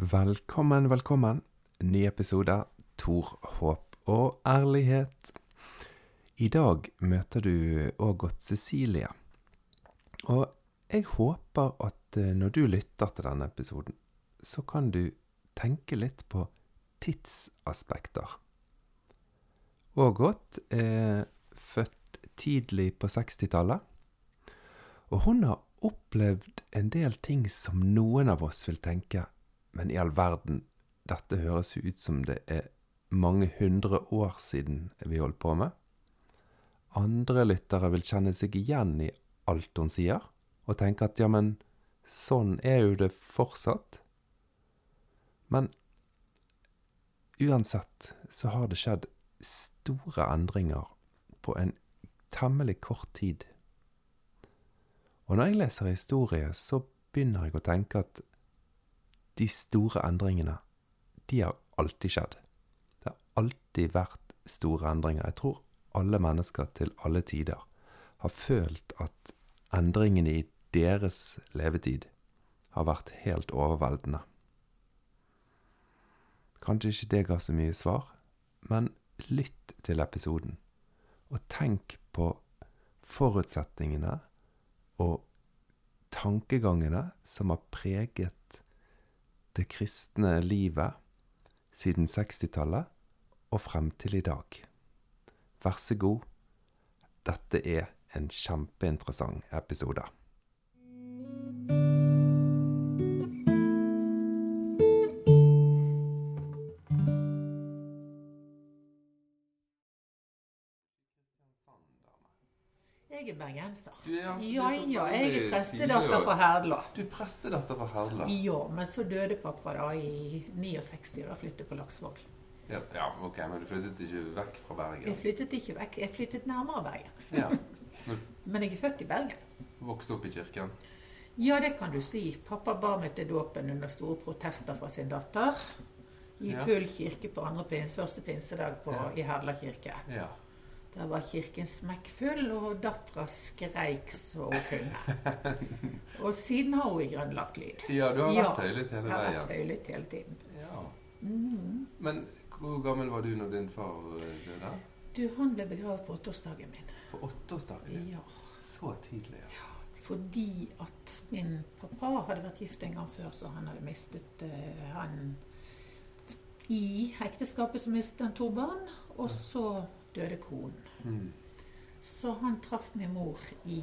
Velkommen, velkommen. Ny episode. Tor, håp og ærlighet. I dag møter du òg godt Cecilie. Og jeg håper at eh, når du lytter til denne episoden, så kan du tenke litt på tidsaspekter. Ågot er født tidlig på 60-tallet, og hun har opplevd en del ting som noen av oss vil tenke men i all verden, dette høres jo ut som det er mange hundre år siden vi holdt på med. Andre lyttere vil kjenne seg igjen i alt hun sier, og tenke at ja, men sånn er jo det fortsatt. Men uansett så har det skjedd store endringer på en temmelig kort tid. Og når jeg leser historie, så begynner jeg å tenke at de store endringene, de har alltid skjedd. Det har alltid vært store endringer. Jeg tror alle mennesker til alle tider har følt at endringene i deres levetid har vært helt overveldende. Kanskje ikke det ga så mye svar, men lytt til episoden, og tenk på forutsetningene og tankegangene som har preget det kristne livet siden 60-tallet og frem til i dag. Vær så god, dette er en kjempeinteressant episode. Jeg er bergenser. Er- er ja, ja, jeg er prestedatter fra Herdla. Du er prestedatter fra Herdla. Ja, men så døde pappa da i 69, og da flyttet på Laksvåg. Ja, ja, ok, men du flyttet ikke vekk fra Bergen? Jeg flyttet ikke vekk, jeg flyttet nærmere Bergen. Ja. Men jeg er født i Bergen. Vokste opp i kirken? Ja, det kan du si. Pappa bar meg til dåpen under store protester fra sin datter. I Ja. full kirke på andre pin, første pinsedag på, Ja. i Herdla kirke. Ja. Der var kirken smekkfull, og dattera skreik så hun kunne. Og siden har hun i grunnen lagt lyd. Ja, du har Ja. vært høylytt hele veien. Jeg har vært høylytt hele tiden. Ja. Mm. Men hvor gammel var du når din far eh, døde? Du, han ble begravet på åtteårsdagen min. På åtteårsdagen din? Ja. Så tidlig, ja. Fordi at min pappa hadde vært gift en gang før, så han hadde mistet uh, han I ekteskapet så mistet han to barn, og så døde konen. Mm. Så han traff min mor i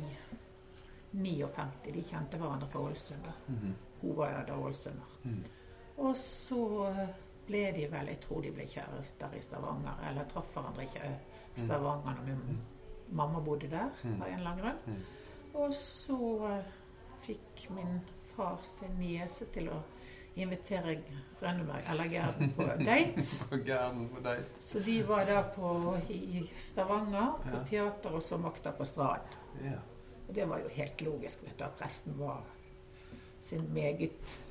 59. De kjente hverandre fra Ålesund. Mm. Hun var da ålesunder. Mm. Og så ble de vel Jeg tror de ble kjærester i Stavanger. Eller traff hverandre i Stavanger når min mamma bodde der Mm. av en eller annen grunn. Mm. Og så eh, fikk min far sin niese til å invitere Rønneberg eller Gerden på date. På på date. Så vi var da på, i Stavanger, på Ja. teater, og så Makta på stranden. Ja. Og det var jo helt logisk, vet du, at presten var sin meget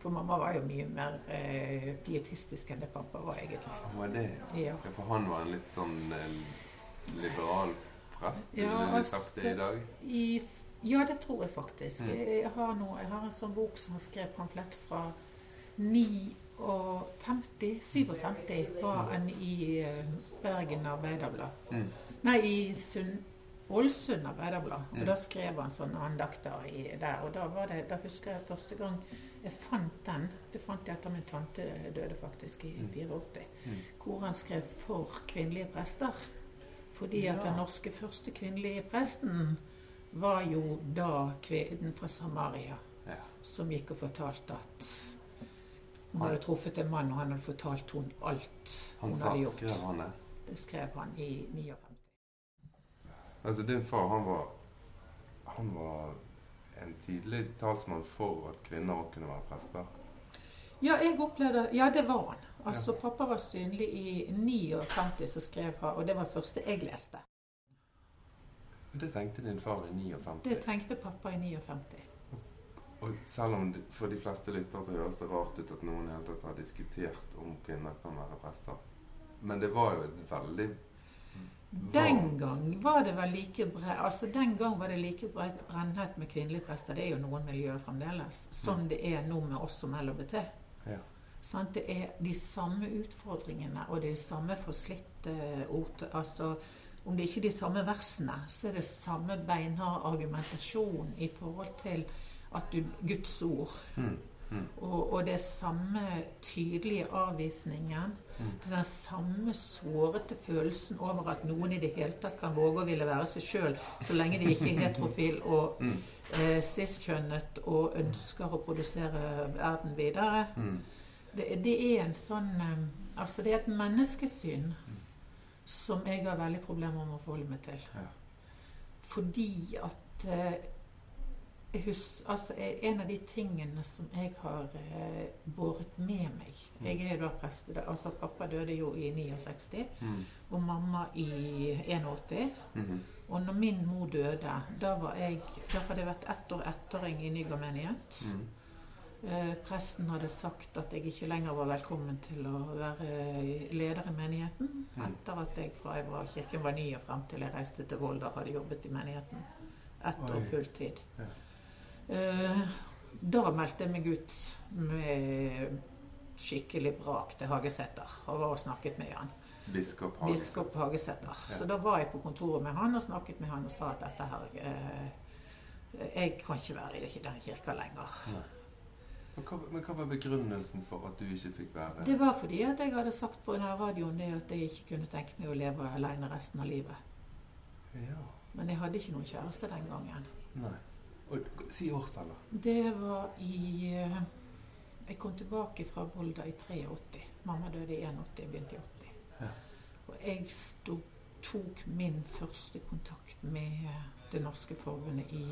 For mamma var jo mye mer eh, pietistisk enn det pappa var, egentlig. Han var det, ja. Ja. For han var en litt sånn eh, liberal prest? Ja, Ville du sagt det altså- i dag? I, ja, det tror jeg faktisk. Mm. Jeg, har noe, jeg har en sånn bok som han skrev pamflett fra 59, 57, var han i eh, Bergen Arbeiderblad. Mm. Nei, i Sund, Ålesund Arbeiderblad. Mm. Og da skrev han sånne andakter i, der. Og da, var det, da husker jeg første gang jeg fant den. Det fant jeg etter min tante døde, faktisk, i Mm. 84. Mm. Hvor han skrev 'for kvinnelige prester'. Fordi at den norske første kvinnelige presten var jo da kvinnen fra Samaria Ja. som gikk og fortalte at hun hadde truffet en mann, og han hadde fortalt hun alt Han hun sa, hadde gjort. skrev han det? Det skrev han i 59. Altså, din far, han var Han var en tydelig talsmann for at kvinner òg kunne være prester. Ja, jeg opplevde Ja, det var han. Altså, Pappa var synlig i 59, så skrev han, og det var det første jeg leste. Det tenkte din far i 59. Det tenkte pappa i 59. Og selv om de, for de fleste lyttere så høres det rart ut at noen hele tatt har diskutert om kvinner kan være prester. Men det var jo et veldig Den gang var det vel like bre, altså den gang var det like bre- brennhett med kvinnelige prester. Det er jo noen miljøer fremdeles. Som det er nå med oss som LHBT. Ja. Sånn, Det er de samme utfordringene og de samme forslitte ord. Altså, om det ikke er de samme versene, så er det samme beinhard argumentasjon i forhold til at du, Guds ord. Mm. Mm. Og, og det samme tydelige avvisningen. Mm. Den samme sårete følelsen over at noen i det hele tatt kan våge å ville være seg sjøl, så lenge de ikke er heterofil og Mm. eh, cis-kjønnet og ønsker å produsere verden videre. Mm. Det, det er en sånn eh, Altså, det er et menneskesyn som jeg har veldig problemer med å forholde meg til. Ja. Fordi at eh, jeg hus, altså, eh, En av de tingene som jeg har eh, båret med meg Jeg er da prest. Altså, pappa døde jo i 69, Mm. og mamma i 81. Mhm. Og når min mor døde, da, var jeg, da hadde jeg vært ett år ettåring i Nygård menighet. Mm. Eh, presten hadde sagt at jeg ikke lenger var velkommen til å være leder i menigheten. Mm. Etter at jeg fra jeg var, kirken var ny og frem til jeg reiste til Volda, hadde jobbet i menigheten. Ett år fulltid. Ja. Eh, da meldte jeg meg ut med skikkelig brak til Hagesæter og var og snakket med han. Biskop Hage. Biskop Hagesæter. Ja. Så da var jeg på kontoret med han og snakket med han og sa at dette her eh, Jeg kan ikke være i den kirka lenger. Men hva, men hva var begrunnelsen for at du ikke fikk være Det var fordi at jeg hadde sagt på denne radioen det at jeg ikke kunne tenke meg å leve alene resten av livet. Ja. Men jeg hadde ikke noen kjæreste den gangen. Nei. Og, si årstallet. Det var i eh, Jeg kom tilbake fra Volda i 83. Mamma døde i 81, jeg begynte i 80. Ja. Og jeg stod, tok min første kontakt med Det norske forbundet i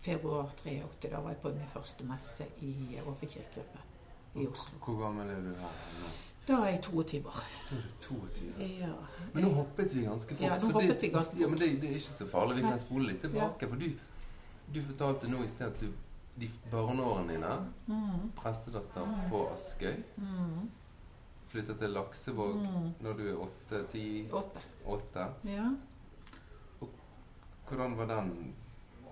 februar 83. Da var jeg på min første messe i Åpen kirkegruppe i Oslo. Hvor gammel er du her nå? Da er jeg 22 år. Da er du 22. Ja. Men nå hoppet vi ganske fort. Ja, nå hoppet vi ganske Ja, men fort. det, det er ikke så farlig. Vi Nei. kan spole litt tilbake. For du, du fortalte nå i sted at du, de barneårene dine, Mm, prestedatter Mm. på Askøy, mm, Flytta til Laksevåg mm. når du er åtte, ti, Åtte. åtte. Ja. Hvordan var den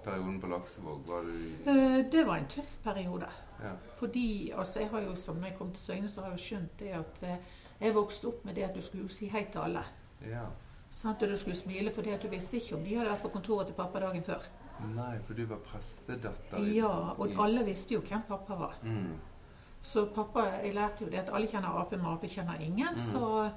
perioden på Laksevåg? Var du Eh, Det var en tøff periode. Ja. Fordi altså jeg har jo, som når jeg kom til Søgne, så har jeg jo skjønt det at eh, jeg vokste opp med det at du skulle si hei til alle. ja. Sånn at du skulle smile fordi at du visste ikke om de hadde vært på kontoret til pappa dagen før. Nei, for du var prestedatter. Ja, og alle visste jo hvem pappa var. Mm. Så pappa, jeg lærte jo det at alle kjenner AP, men AP kjenner ingen. Mm. Så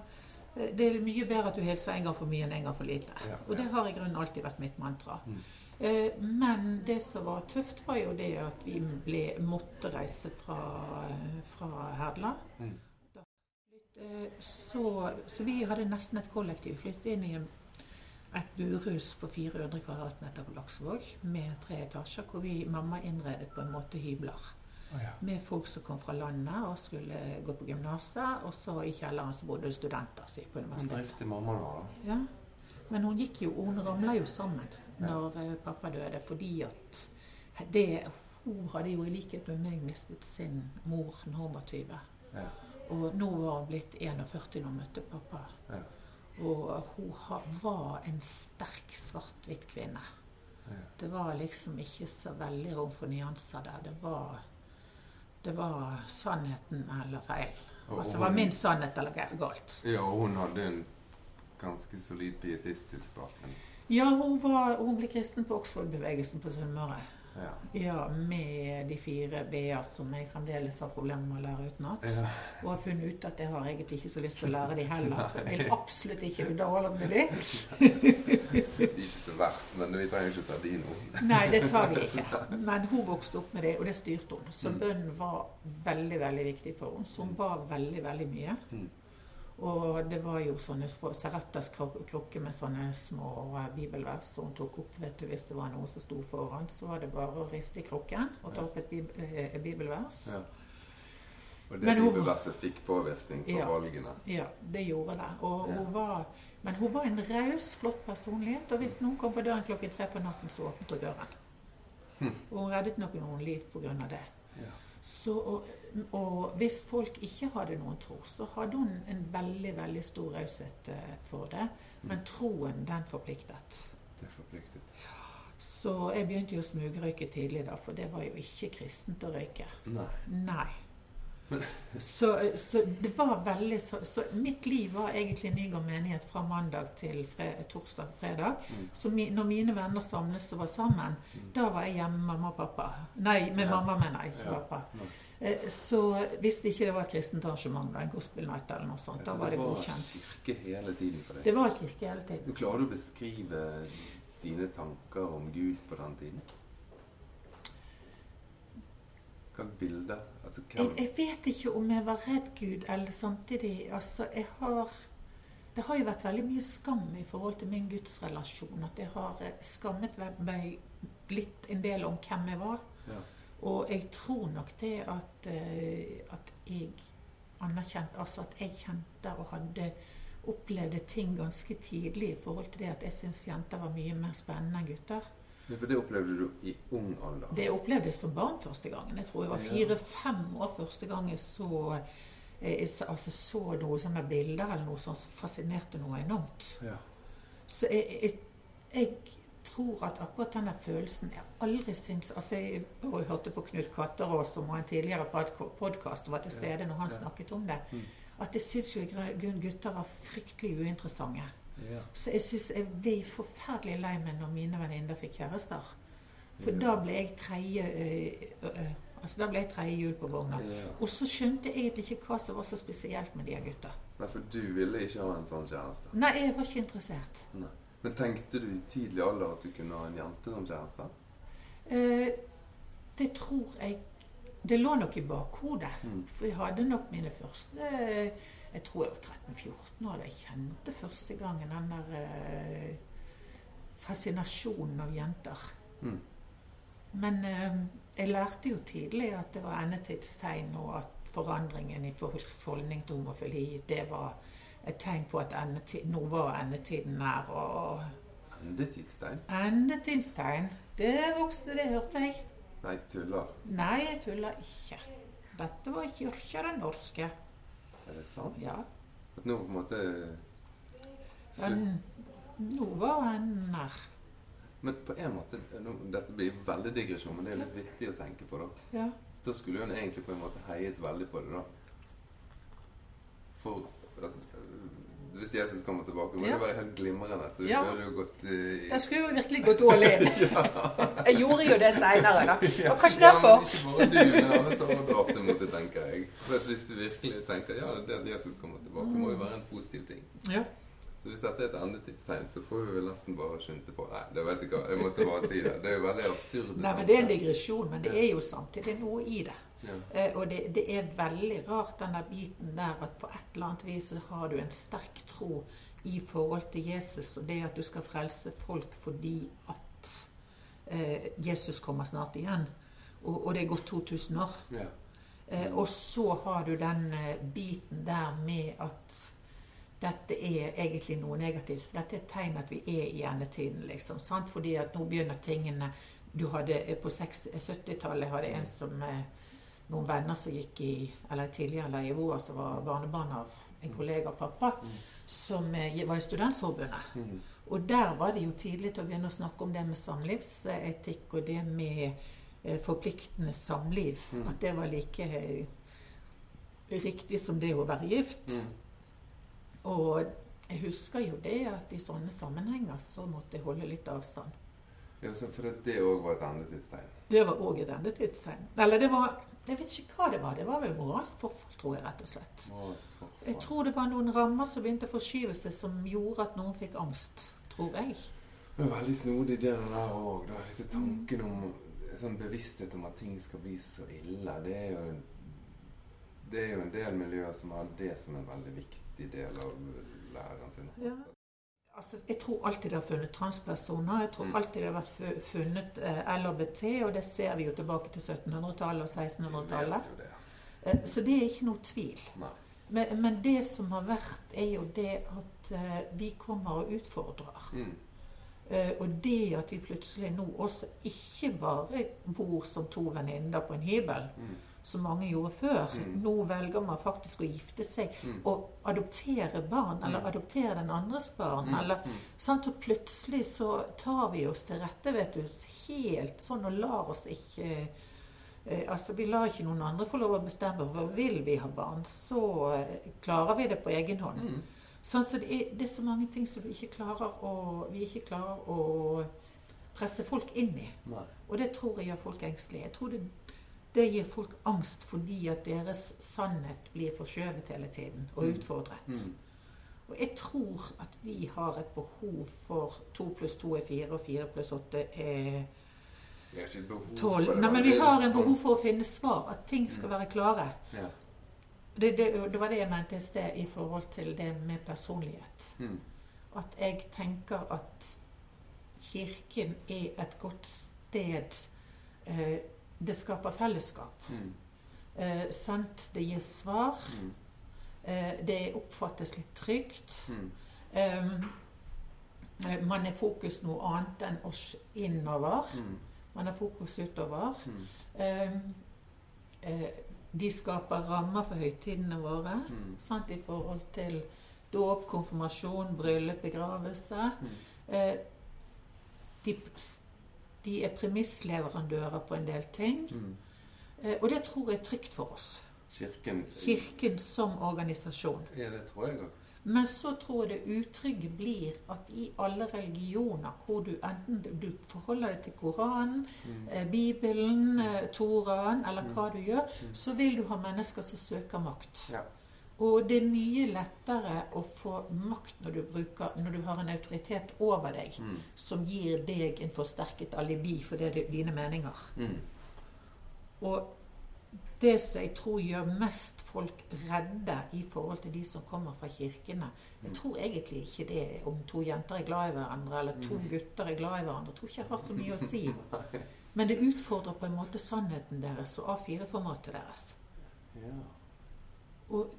eh, det er mye bedre at du hilser en gang for mye enn en gang for lite. Ja, Og det har i grunnen alltid vært mitt mantra. Mm. Eh, Men det som var tøft, var jo det at vi ble, måtte reise fra, fra Herdla. Mm. Eh, Så, så vi hadde nesten et kollektiv. Flyttet inn i en- et burhus på 400 kvm på Laksevåg med tre etasjer, hvor vi mamma innredet på en måte hybler. Oh, ja. Med folk som kom fra landet og skulle gå på gymnaset. Og så i kjelleren så bodde det studenter si, på universitetet. Hun drifte mamma da? da? Ja. Men hun gikk jo, hun ramla jo sammen Ja. når eh, pappa døde, fordi at det, Hun hadde jo i likhet med meg mistet sin mor når hun var 20. Ja. Og nå var hun blitt 41 når hun møtte pappa. Ja. Og hun var en sterk svart-hvitt kvinne. Det var liksom ikke så veldig rom for nyanser der. Det var, det var sannheten eller feil. Altså det var min sannhet eller galt. Ja, og hun hadde en ganske solid pietistisk bakgrunn. Ja, hun, var, hun ble kristen på Oxford-bevegelsen på Sunnmøre. Ja. Ja, med de fire B-er som jeg fremdeles har problemer med å lære utenat. Ja. Og har funnet ut at jeg har egentlig ikke så lyst til å lære de heller. Jeg vil absolutt ikke underholde med de. Det er ikke så verst, men vi trenger ikke ta de nå. Nei, det tar vi ikke. Men hun vokste opp med det, og det styrte hun. Så Mm. bønnen var veldig, veldig viktig for henne. Så hun ba veldig, veldig mye. Og det var jo sånne Sareptas krukke med sånne små eh, bibelvers som hun tok opp. vet du, Hvis det var noe som sto foran, så var det bare å riste i krukken og ta opp et bib eh, bibelvers. Ja. Og det bibelverset fikk påvirkning på Ja. valgene. Ja, det gjorde det. Ja. hun var, men hun var en raus, flott personlighet. Og hvis noen kom på døren klokken tre på natten, så åpnet hun døren. Hm. Og hun reddet nok noen liv pga. det. Så, og, og hvis folk ikke hadde noen tro, så hadde hun en veldig veldig stor raushet eh, for det. Men troen, den forpliktet. Det forpliktet. Så jeg begynte jo å smugrøyke tidlig, da, for det var jo ikke kristent å røyke. Nei. Nei. Så, så det var veldig så, så mitt liv var egentlig Nygård menighet fra mandag til fre, torsdag, fredag. Mm. Så mi, når mine venner samles og var sammen, da var jeg hjemme med mamma og pappa. Nei, med Ja. mamma, mener jeg, ikke Ja. pappa. Ja. Eh, Så hvis det ikke var et kristent arrangement, da, en gospel night eller noe sånt, da var det godkjent. kirke hele tiden for deg. Det var kirke hele tiden. Du klarer du å beskrive dine tanker om Gud på den tiden? Hva bilder? Altså, Jeg, jeg vet ikke om jeg var redd Gud, eller samtidig Altså, jeg har Det har jo vært veldig mye skam i forhold til min gudsrelasjon. At jeg har eh, skammet meg litt en del om hvem jeg var. Ja. Og jeg tror nok det at, eh, at jeg anerkjente Altså at jeg kjente og hadde opplevde ting ganske tidlig i forhold til det at jeg syntes jenter var mye mer spennende enn gutter. Ja, For det opplevde du i ung alder? Det opplevde jeg som barn første gangen. Jeg tror jeg var fire-fem år første gang jeg så, eh, jeg, altså så noen sånne bilder eller noe sånt som fascinerte noe enormt. Ja. Så jeg, jeg, jeg tror at akkurat denne følelsen Jeg aldri syns altså Jeg bare hørte på Knut Katterås, som var en tidligere podkast, og var til stede når han snakket om det. Mm. At jeg syns jo i grunn gutter var fryktelig uinteressante. Ja. Så jeg synes jeg ble forferdelig lei meg når mine venninner fikk kjærester. For Ja. da ble jeg tredje eh, eh, Altså da ble jeg tredje hjul på vogna. ja. Og så skjønte jeg egentlig ikke hva som var så spesielt med de gutta. Nei, for du ville ikke ha en sånn kjæreste? Nei, jeg var ikke interessert. Nei. Men tenkte du i tidlig alder at du kunne ha en jente som kjæreste? Eh, det tror jeg Det lå nok i bakhodet. Mm. For jeg hadde nok mine første Jeg tror jeg var 13-14 år da jeg kjente første gangen den der eh, fascinasjonen av jenter. Mm. Men eh, jeg lærte jo tidlig at det var endetidstegn, og at forandringen i folks holdning til homofili, det var et tegn på at endetid, nå var endetiden nær. Og Endetidstegn? endetidstegn, det vokste, det hørte jeg. Nei, tuller. Nei, jeg tuller ikke. Dette var kirka den norske. Er det sant? Ja. At nå på en måte slutt. Nå var han nær. Men på en måte nå, Dette blir veldig digresjon, men det er litt vittig å tenke på. Da Ja. Da skulle hun egentlig på en måte heiet veldig på det, da. For at, hvis Jesus kommer tilbake, må Ja. det være helt glimrende. Så Ja. du jo gått i... Jeg skulle jo virkelig gått all in. Jeg gjorde jo det seinere, da. Og kanskje Ja, derfor. men ikke bare du, men alle dratt imot det, tenker jeg. For hvis du virkelig tenker ja, det at Jesus kommer tilbake, må jo være en positiv ting. Ja. Så hvis dette er et endetidstegn, så får vi vel nesten bare skynde på. Nei, det vet jeg hva. Jeg måtte bare si det. Det er jo veldig absurd. Nei, men Det er en digresjon, men det er jo samtidig noe i det. Ja. Eh, og det, det er veldig rart, den der biten der at på et eller annet vis så har du en sterk tro i forhold til Jesus, og det at du skal frelse folk fordi at eh, Jesus kommer snart igjen. Og, og det er gått 2000 år. ja. Eh, og så har du den eh, biten der med at dette er egentlig noe negativt. Så dette er et tegn at vi er i endetiden, liksom. Sant? Fordi at nå begynner tingene Du hadde eh, på 70-tallet hadde en som eh, Noen venner som gikk i Eller tidligere leieboer som var barnebarn av en kollega av pappa, som eh, var i Studentforbundet. Mm. Og der var det jo tidlig til å begynne å snakke om det med samlivsetikk og det med eh, forpliktende samliv. Mm. At det var like eh, riktig som det å være gift. Mm. Og jeg husker jo det at i sånne sammenhenger så måtte jeg holde litt avstand. Ja, så for det òg var et endetidstegn. Det var òg et endetidstegn. Eller det var Jeg vet ikke hva det var. Det var vel moralsk forfall, tror jeg, rett og slett. Jeg tror det var noen rammer som begynte å forskyve seg, som gjorde at noen fikk angst. Tror jeg. Det er veldig snodig det der òg, da. Disse tankene om sånn bevissthet om at ting skal bli så ille. Det er jo det er jo en del miljøer som har det som en veldig viktig del av læreren sin. Ja. Altså, jeg tror alltid det har funnet transpersoner. Jeg tror Mm. alltid det har vært funnet eh, LHBT, og det ser vi jo tilbake til 1700-tallet og 1600-tallet. vet jo det. Eh, så det er ikke noe tvil. Men, men det som har vært, er jo det at eh, vi kommer og utfordrer. Mm. Eh, og det at vi plutselig nå også ikke bare bor som to venninner på en hybel, Mm. Som mange gjorde før. Mm. Nå velger man faktisk å gifte seg Mm. og adoptere barn, eller Mm. adoptere den andres barn. Mm. eller Mm. Sant? Så plutselig så tar vi oss til rette, vet du, helt sånn og lar oss ikke Eh, altså, Vi lar ikke noen andre få lov å bestemme. hva vil vi ha barn, så eh, klarer vi det på egen hånd. Mm. Sånn, så det er, det er så mange ting som vi ikke klarer å, vi ikke klarer å presse folk inn i. Nei. Og det tror jeg gjør folk engstelige. Jeg tror det, det gir folk angst fordi at deres sannhet blir forskjøvet hele tiden og Mm. utfordret. Mm. Og jeg tror at vi har et behov for to pluss to er fire, og fire pluss åtte er tolv. Nei, men vi har en behov for å finne svar. At ting skal være klare. Ja. Det, det, det var det jeg mente i sted i forhold til det med personlighet. Mm. At jeg tenker at Kirken er et godt sted. Eh, det skaper fellesskap. Mm. Eh, sant? Det gir svar. Mm. Eh, det oppfattes litt trygt. Mm. Eh, man er fokus noe annet enn oss innover. Mm. Man er fokus utover. Mm. Eh, de skaper rammer for høytidene våre. Sant? I forhold til dåp, konfirmasjon, bryllup, begravelse. Eh, de, de er premissleverandører på en del ting. Mm. Eh, og det tror jeg er trygt for oss. Kirken Kirken som organisasjon. Ja, det tror jeg òg. Men så tror jeg det utrygge blir at i alle religioner hvor du enten du forholder deg til Koranen, Mm. eh, Bibelen, eh, Toraen eller Mm. hva du gjør, Mm. så vil du ha mennesker som søker makt. Ja. Og det er mye lettere å få makt når du, bruker, når du har en autoritet over deg Mm. som gir deg en forsterket alibi for det, dine meninger. Mm. Og det som jeg tror gjør mest folk redde i forhold til de som kommer fra kirkene Jeg Mm. tror egentlig ikke det om to jenter er glad i hverandre, eller to Mm. gutter er glad i hverandre. Jeg tror ikke jeg har så mye å si. Men det utfordrer på en måte sannheten deres og A4-formatet deres. Og,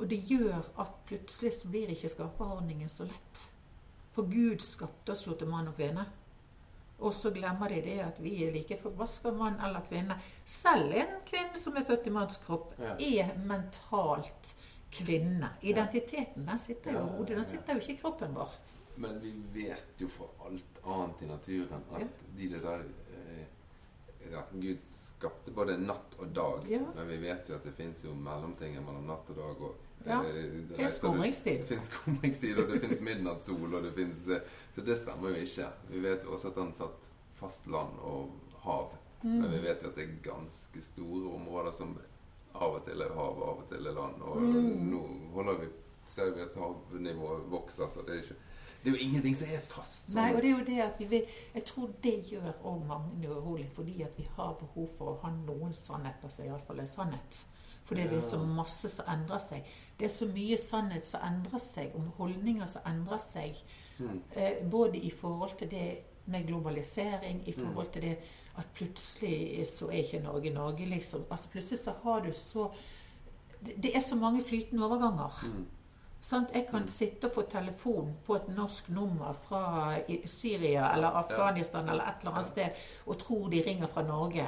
og det gjør at plutselig så blir ikke skaperordningen så lett. For Gud skapte oss jo til mann og kvinne. Og så glemmer de det at vi er like forbaska mann eller kvinne. Selv en kvinne som er født i manns kropp, Ja. er mentalt kvinne. Identiteten den sitter jo i hodet, den sitter jo ikke i kroppen vår. Men vi vet jo fra alt annet i naturen at Ja. de der eh, ja, Gud skapte både natt og dag. Men vi vet jo at det fins jo mellomting mellom natt og dag. Og, Ja, eh, Det skumringstid. Det fins skumringstid, og det fins midnattssol, og det fins eh, Så det stemmer jo ikke. Vi vet jo også at han satt fast land og hav. Men vi Mm. vet jo at det er ganske store områder som av og til er hav, av og til er land. Og Mm. nå holder vi, ser vi at havnivået vokser, så det er, ikke, det er jo ingenting som er fast. sånn. Nei, og det er jo det at vi vil, Jeg tror det gjør òg mange urolig, fordi at vi har behov for å ha noen sannheter som iallfall er sannhet. Fordi det er så masse som endrer seg. Det er så mye sannhet som endrer seg, om holdninger som endrer seg. Mm. Eh, både i forhold til det med globalisering, i forhold til det at plutselig så er ikke Norge Norge, liksom. Altså Plutselig så har du så Det, er så mange flytende overganger. Mm. Sant? Jeg kan sitte og få telefon på et norsk nummer fra Syria eller Afghanistan eller et eller annet sted og tro de ringer fra Norge.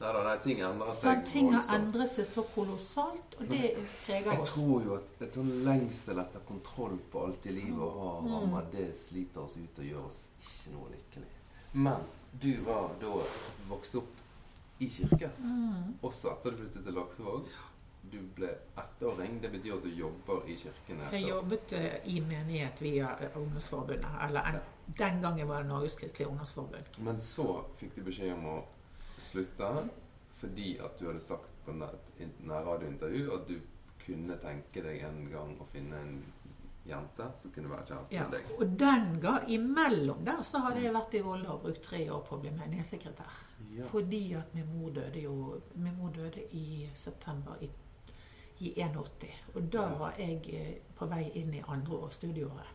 Ja. har de ting endra seg Sånn, ting har endret seg så kolossalt, og det preger Jeg tror jo at et sånn lengsel etter kontroll på alt i livet og ha Mm. rammer, det sliter oss ut og gjør oss ikke noe lykkelig. Men du var da vokst opp i kirke, Mm. også etter du flyttet til Laksevåg. Du ble ettåring. Det betyr at du jobber i kirken. etter- Jeg jobbet eh, i menighet via eh, Ungdomsforbundet. Eller en, den gangen var det Norges Kristelige Ungdomsforbund. Men så fikk du beskjed om å slutte fordi at du hadde sagt på nær- in- nærradiointervju at du kunne tenke deg en gang å finne en jente som kunne være kjæreste Ja. med deg. Og den ga imellom der så hadde jeg vært i Volda og brukt tre år på å bli menighetssekretær. Ja. Fordi at min mor døde jo Min mor døde i september i, i 81. Og da Ja. var jeg eh, på vei inn i andre år studieåret.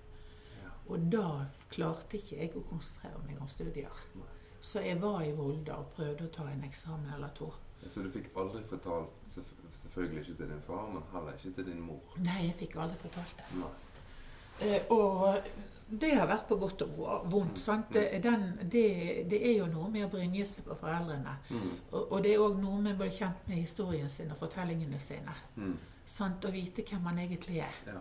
Ja. Og da klarte ikke jeg å konsentrere meg om studier. Nei. Så jeg var i Volda og prøvde å ta en eksamen eller to. Så du fikk aldri fortalt, selvfølgelig ikke til din far, men heller ikke til din mor? Nei, jeg fikk aldri fortalt det. Eh, og det har vært på godt og vondt. sant? Det, den, det, det er jo noe med å brynje seg på foreldrene. Mm. Og, og det er òg noe med å bli kjent med historien sin og fortellingene sine. Mm. Sant? Å vite hvem man egentlig er. Ja.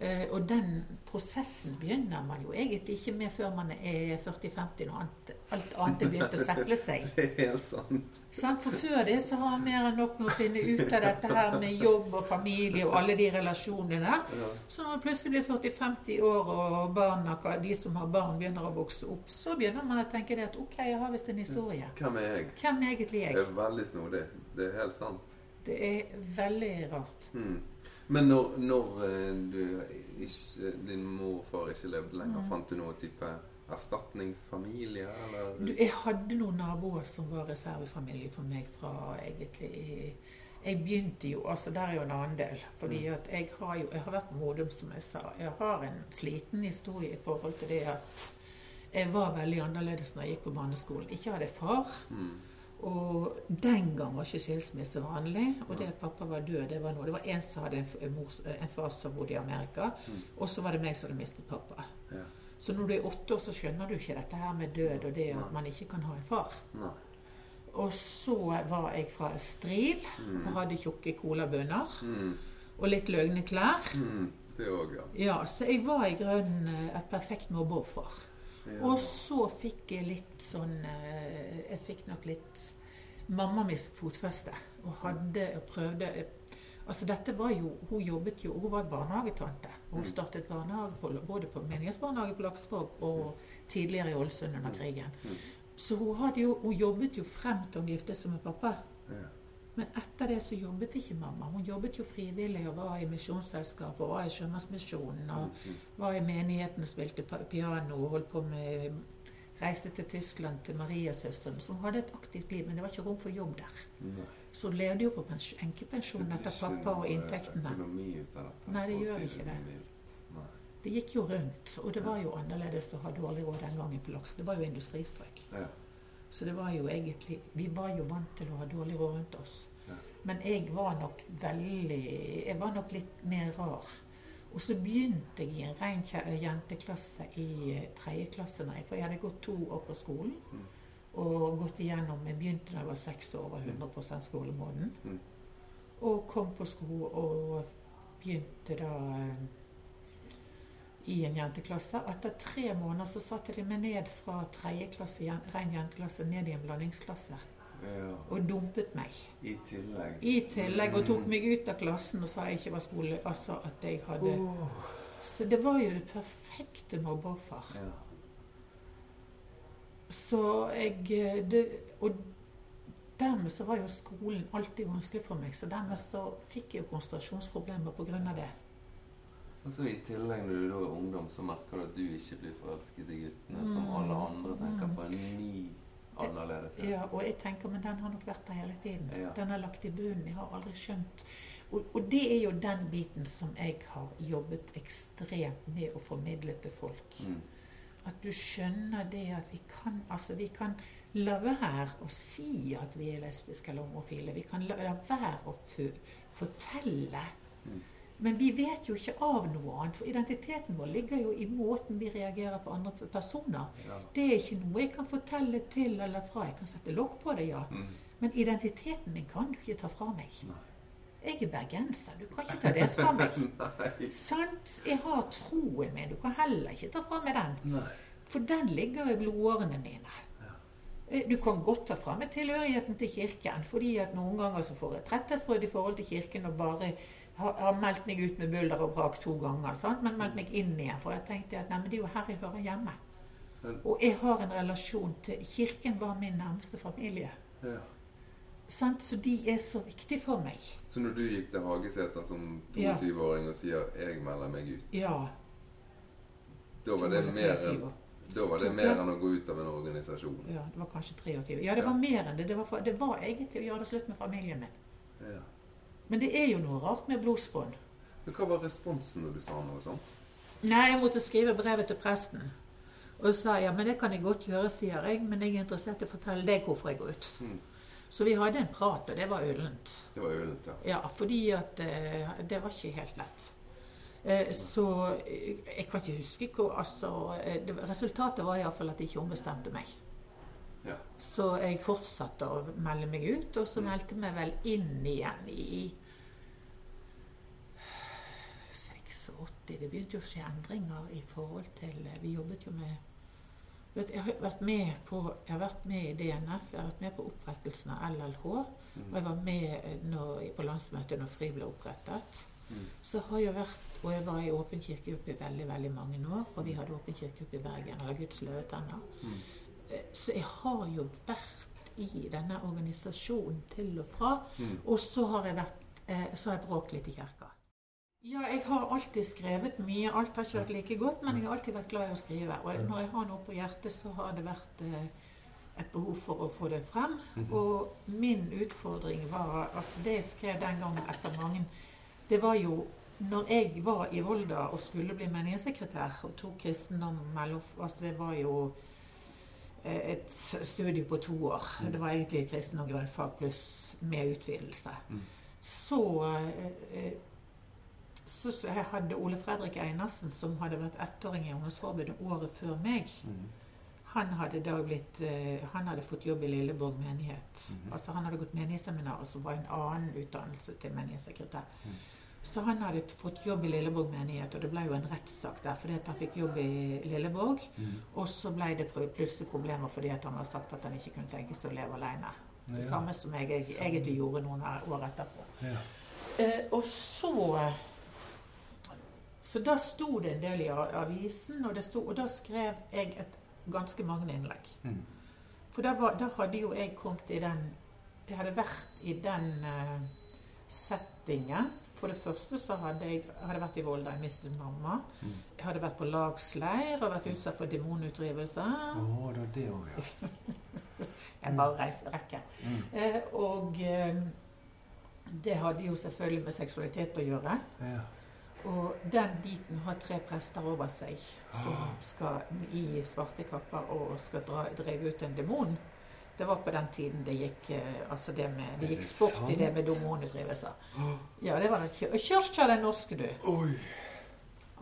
Eh, og den prosessen begynner man jo egentlig ikke med før man er 40-50, når alt, annet er begynt å sekle seg. Det er helt sant. For før det så har man mer enn nok med å finne ut av dette her med jobb og familie og alle de relasjonene. Så når man plutselig blir 40-50 år og barna, de som har barn, begynner å vokse opp, så begynner man å tenke det at OK, jeg har visst en historie. Hvem er jeg? Hvem er egentlig Det er veldig snodig. Det er helt sant. Det er veldig rart. Mm. Men når, når eh, du ikke, din mor og far ikke levde lenger, Mm. fant du noen type erstatningsfamilie, eller? Du, jeg hadde noen naboer som var reservefamilie for meg fra egentlig Jeg begynte jo Altså, der er jo en annen del. Fordi at jeg har jo Jeg har vært på Modum, som jeg sa. Jeg har en sliten historie i forhold til det at jeg var veldig annerledes når jeg gikk på barneskolen. Ikke hadde jeg far. Mm. Og den gang var ikke skilsmisse vanlig. Og det at pappa var død, det var noe. Det var en som hadde en, f- en, mor, en far som bodde i Amerika, Mm. og så var det meg som hadde mistet pappa. Ja. Så når du er åtte år, så skjønner du ikke dette her med død og det at man ikke kan ha en far. Nei. Og så var jeg fra Stril og hadde tjukke colabønner Mm. og litt løgne klær. Mm. Det òg, ja. Ja, så jeg var i grunnen eh, et perfekt mobbeoffer. Ja. Og så fikk jeg litt sånn eh, Jeg fikk nok litt mammamisk fotfeste og hadde og prøvde Altså dette var jo Hun jobbet jo Hun var barnehagetante. Hun Mm. startet barnehage på, både på menighetsbarnehage på Laksvåg og tidligere i Ålesund under krigen. Mm. Så hun, hadde jo, hun jobbet jo frem til hun giftet seg med pappa. Men etter det så jobbet ikke mamma. Hun jobbet jo frivillig og var i Misjonsselskapet og var i Sjømannsmisjonen og Mm. var i menigheten og spilte piano og holdt på med Reiste til Tyskland til Mariasøsteren, hun hadde et aktivt liv, men det var ikke rom for jobb der. Nei. Så hun levde jo på pens- enkepensjon etter pappa og inntektene. av dette. Nei, det gjør ikke det. Det gikk jo rundt, og det var jo annerledes å ha dårlig råd den gangen på Laks. Det var jo industristrøk. Ja. Så det var jo egentlig Vi var jo vant til å ha dårlig råd rundt oss. Ja. Men jeg var nok veldig Jeg var nok litt mer rar. Og så begynte jeg i en ren jenteklasse i eh, tredje klasse, nei, for jeg hadde gått to år på skolen. Mm. Og gått igjennom Jeg begynte da jeg var seks år, var 100 skolemåneden. Mm. Og kom på sko og begynte da eh, i en jenteklasse. Og etter tre måneder så satte de meg ned fra tredje klasse, ren jenteklasse ned i en blandingsklasse. ja. Og dumpet meg. I tillegg. I tillegg. Og tok meg ut av klassen og sa jeg ikke var skole... Altså at jeg hadde oh. Så det var jo det perfekte mobbeoffer. Ja. Så jeg eh, det, Og dermed så var jo skolen alltid vanskelig for meg. Så dermed så fikk jeg jo konsentrasjonsproblemer på grunn av det. Og så I tillegg når du da er ungdom, så merker du at du ikke blir forelsket i guttene som alle andre tenker på en ny annerledeshet. Ja, og jeg tenker, men den har nok vært der hele tiden. Ja. Den har lagt i bunnen. Jeg har aldri skjønt. Og, og det er jo den biten som jeg har jobbet ekstremt med å formidle til folk. Mm. At du skjønner det at vi kan Altså, vi kan la være å si at vi er lesbiske eller homofile. Vi kan la, la være å fortelle. Mm. Men vi vet jo ikke av noe annet. For identiteten vår ligger jo i måten vi reagerer på andre personer. Ja. Det er ikke noe jeg kan fortelle til eller fra. Jeg kan sette lokk på det, ja. Mm. Men identiteten min kan du ikke ta fra meg. Nei. Jeg er bergenser. Du kan ikke ta det fra meg. Sant? Jeg har troen min. Du kan heller ikke ta fra meg den. Nei. For den ligger i blodårene mine. Ja. Eh, Du kan godt ta fra meg tilhørigheten til kirken, fordi at noen ganger så får jeg tretthetsbrudd i forhold til kirken og bare har, har meldt meg ut med bulder og brak to ganger, sant? men meldt meg inn igjen. For jeg tenkte at nei, men det er jo her jeg hører hjemme. Men- Og jeg har en relasjon til Kirken var min nærmeste familie. Ja. Sant? Så de er så viktige for meg. Så når du gikk til Hagesæter som 22-åring og sier 'jeg melder meg ut', Ja. da var det mer enn, da var det mer enn å gå ut av en organisasjon? Ja, det var kanskje 23. Ja, det Ja. var mer enn det. Det var, for, det var egentlig å gjøre det slutt med familien min. Ja. Men det er jo noe rart med blodsbånd. Men hva var responsen når du sa noe sånt? Nei, jeg måtte skrive brevet til presten. Og sa ja, men det kan jeg godt gjøre, sier jeg, men jeg er interessert i å fortelle deg hvorfor jeg går ut. Mm. Så vi hadde en prat, og det var ullent. Det var ullent, ja. Ja, fordi at uh, det var ikke helt lett. Eh, så eh, jeg kan ikke huske hvor Altså, resultatet var iallfall at de ikke ombestemte meg. Ja. Så jeg fortsatte å melde meg ut, og så Mm. meldte meg vel inn igjen i 86 Det begynte jo å skje endringer i forhold til eh, Vi jobbet jo med vet, Jeg har vært med på Jeg har vært med i DNF, jeg har vært med på opprettelsen av LLH. Og jeg var med eh, når, på landsmøtet når FRI ble opprettet. Mm. Så har jeg vært Og jeg var i Åpen kirkegruppe i veldig veldig mange år. Og vi hadde Åpen kirkegruppe i Bergen, eller Guds løvetenner. Mm. Eh, Så jeg har jo vært i denne organisasjonen til og fra. Mm. Og så har jeg vært eh, Så har jeg bråkt litt i kirka. Ja, jeg har alltid skrevet mye. Alt har ikke vært like godt, men jeg har alltid vært glad i å skrive. Og når jeg har noe på hjertet, så har det vært eh, et behov for å få det frem. Mhm. Og min utfordring var Altså, det jeg skrev den gangen etter mange Det var jo når jeg var i Volda og skulle bli menighetssekretær og tok kristendom mellom Altså, det var jo et studie på to år. Mm. Det var egentlig kristendom grunnfag pluss med utvidelse. Mm. Så eh, så så hadde Ole Fredrik Einarsen, som hadde vært ettåring i Ungdomsforbundet året før meg. Mm. Han hadde blitt eh, Han hadde fått jobb i Lilleborg menighet. Altså Han hadde gått menighetsseminar, som var en annen utdannelse til menighetssekretær. Så han hadde fått jobb i Lilleborg menighet, og det ble jo en rettssak der fordi han fikk jobb i Lilleborg. Mm. Og så ble det plutselig problemer fordi han hadde sagt at han ikke kunne tenke seg å leve alene. Det Ja. samme som jeg jeg egentlig gjorde noen år etterpå. Ja. Eh, og så Så da sto det en del i avisen, og, det sto, og da skrev jeg et, ganske mange innlegg. Mm. For da, var, da hadde jo jeg kommet i den Jeg hadde vært i den uh, settingen. For det første så hadde jeg hadde vært i Volda, jeg mistet mamma. Mm. Jeg hadde vært på lagsleir og vært utsatt for demonutdrivelse. Oh, det var det òg, ja. Jeg bare reiser rekke. Mm. Eh, og eh, det hadde jo selvfølgelig med seksualitet å gjøre. Ja. Og den biten har tre prester over seg som Ah. skal i svarte kapper og skal dra, drive ut en demon. Det var på den tiden det gikk eh, altså det med, det gikk det sport i det med demonutdrivelser. Å, Ja, det var den Kirka den norske, du. Oi.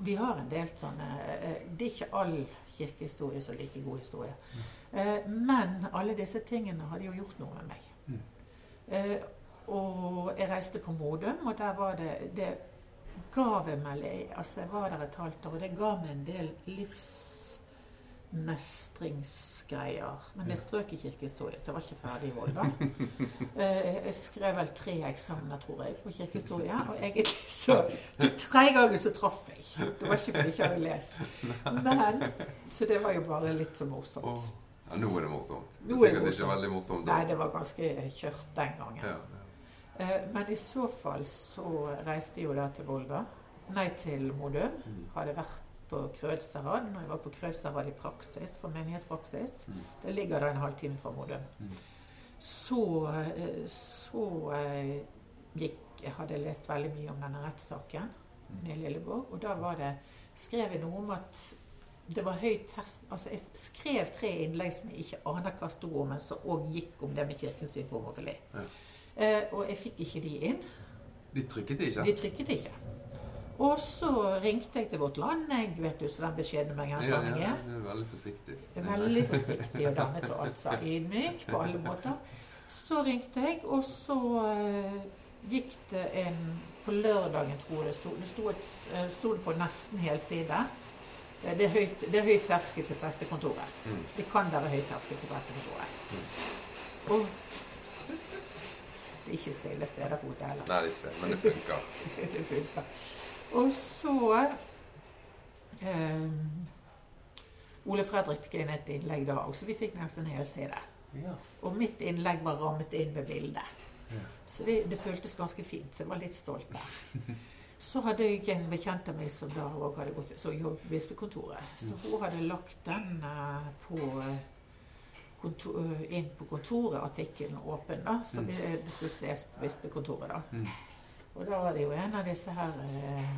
Vi har en del sånne eh, Det er ikke all kirkehistorie som er like god historie. Mm. Men alle disse tingene hadde jo gjort noe med meg. Mm. Eh, Og jeg reiste på Modum, og der var det Det ga meg Altså, jeg var der et halvt år, og det ga meg en del livsmestringsgreier. Men jeg strøk i kirkehistorie, så jeg var ikke ferdig i Volda. Eh, Jeg skrev vel tre eksamener, tror jeg, på kirkehistorie. Og egentlig så til tre ganger så traff jeg. Det var ikke fordi jeg ikke hadde lest. Men, så det var jo bare litt så morsomt. Ja, nå er det morsomt. Nå er det ikke veldig morsomt. Nei, det var ganske kjørt den gangen. Ja, ja. Eh, Men i så fall så reiste jeg jo da til Volda. Nei, til Modum. Mm. Hadde vært på Krødsherad når jeg var på Krødsherad i praksis, for menighetspraksis. Mm. Det ligger da en halvtime fra Modum. Mm. Så, eh, så gikk, hadde Jeg lest veldig mye om denne rettssaken med Lilleborg, og da var det skrev jeg noe om at det var høy test Altså, jeg skrev tre innlegg som jeg ikke aner hva sto om, men som òg gikk om det med kirkens syn på homofili. Ja. Eh, og jeg fikk ikke de inn. De trykket ikke? De trykket ikke. Og så ringte jeg til Vårt Land, jeg vet du, så den beskjedne ja, bergenseren ja, er. det er veldig forsiktig. Veldig forsiktig og dannet og altså ydmyk på alle måter. Så ringte jeg, og så uh, gikk det en På lørdagen, tror jeg det sto. Det sto, et, eh, sto det på nesten helside. Eh, Det er høyt, det er høy terskel til prestekontoret. Mm. Det kan være høy terskel til prestekontoret. Og det er ikke stille steder på hotellet. Nei, det er ikke det, men det funker. det funker. Og så eh, Ole Fredrik fikk inn et innlegg da òg, så vi fikk nesten en helside. Ja. Og mitt innlegg var rammet inn med bilde. Ja. Så det, det føltes ganske fint, så jeg var litt stolt der. Så hadde jeg en bekjent av meg som da også hadde gått så jobbet på bispekontoret. Så hun hadde lagt den eh, på eh, kontor, eh, inn på kontoret, artikkelen åpen, da. Så Mm. det, det skulle ses på bispekontoret, da. Og da var det jo en av disse her eh,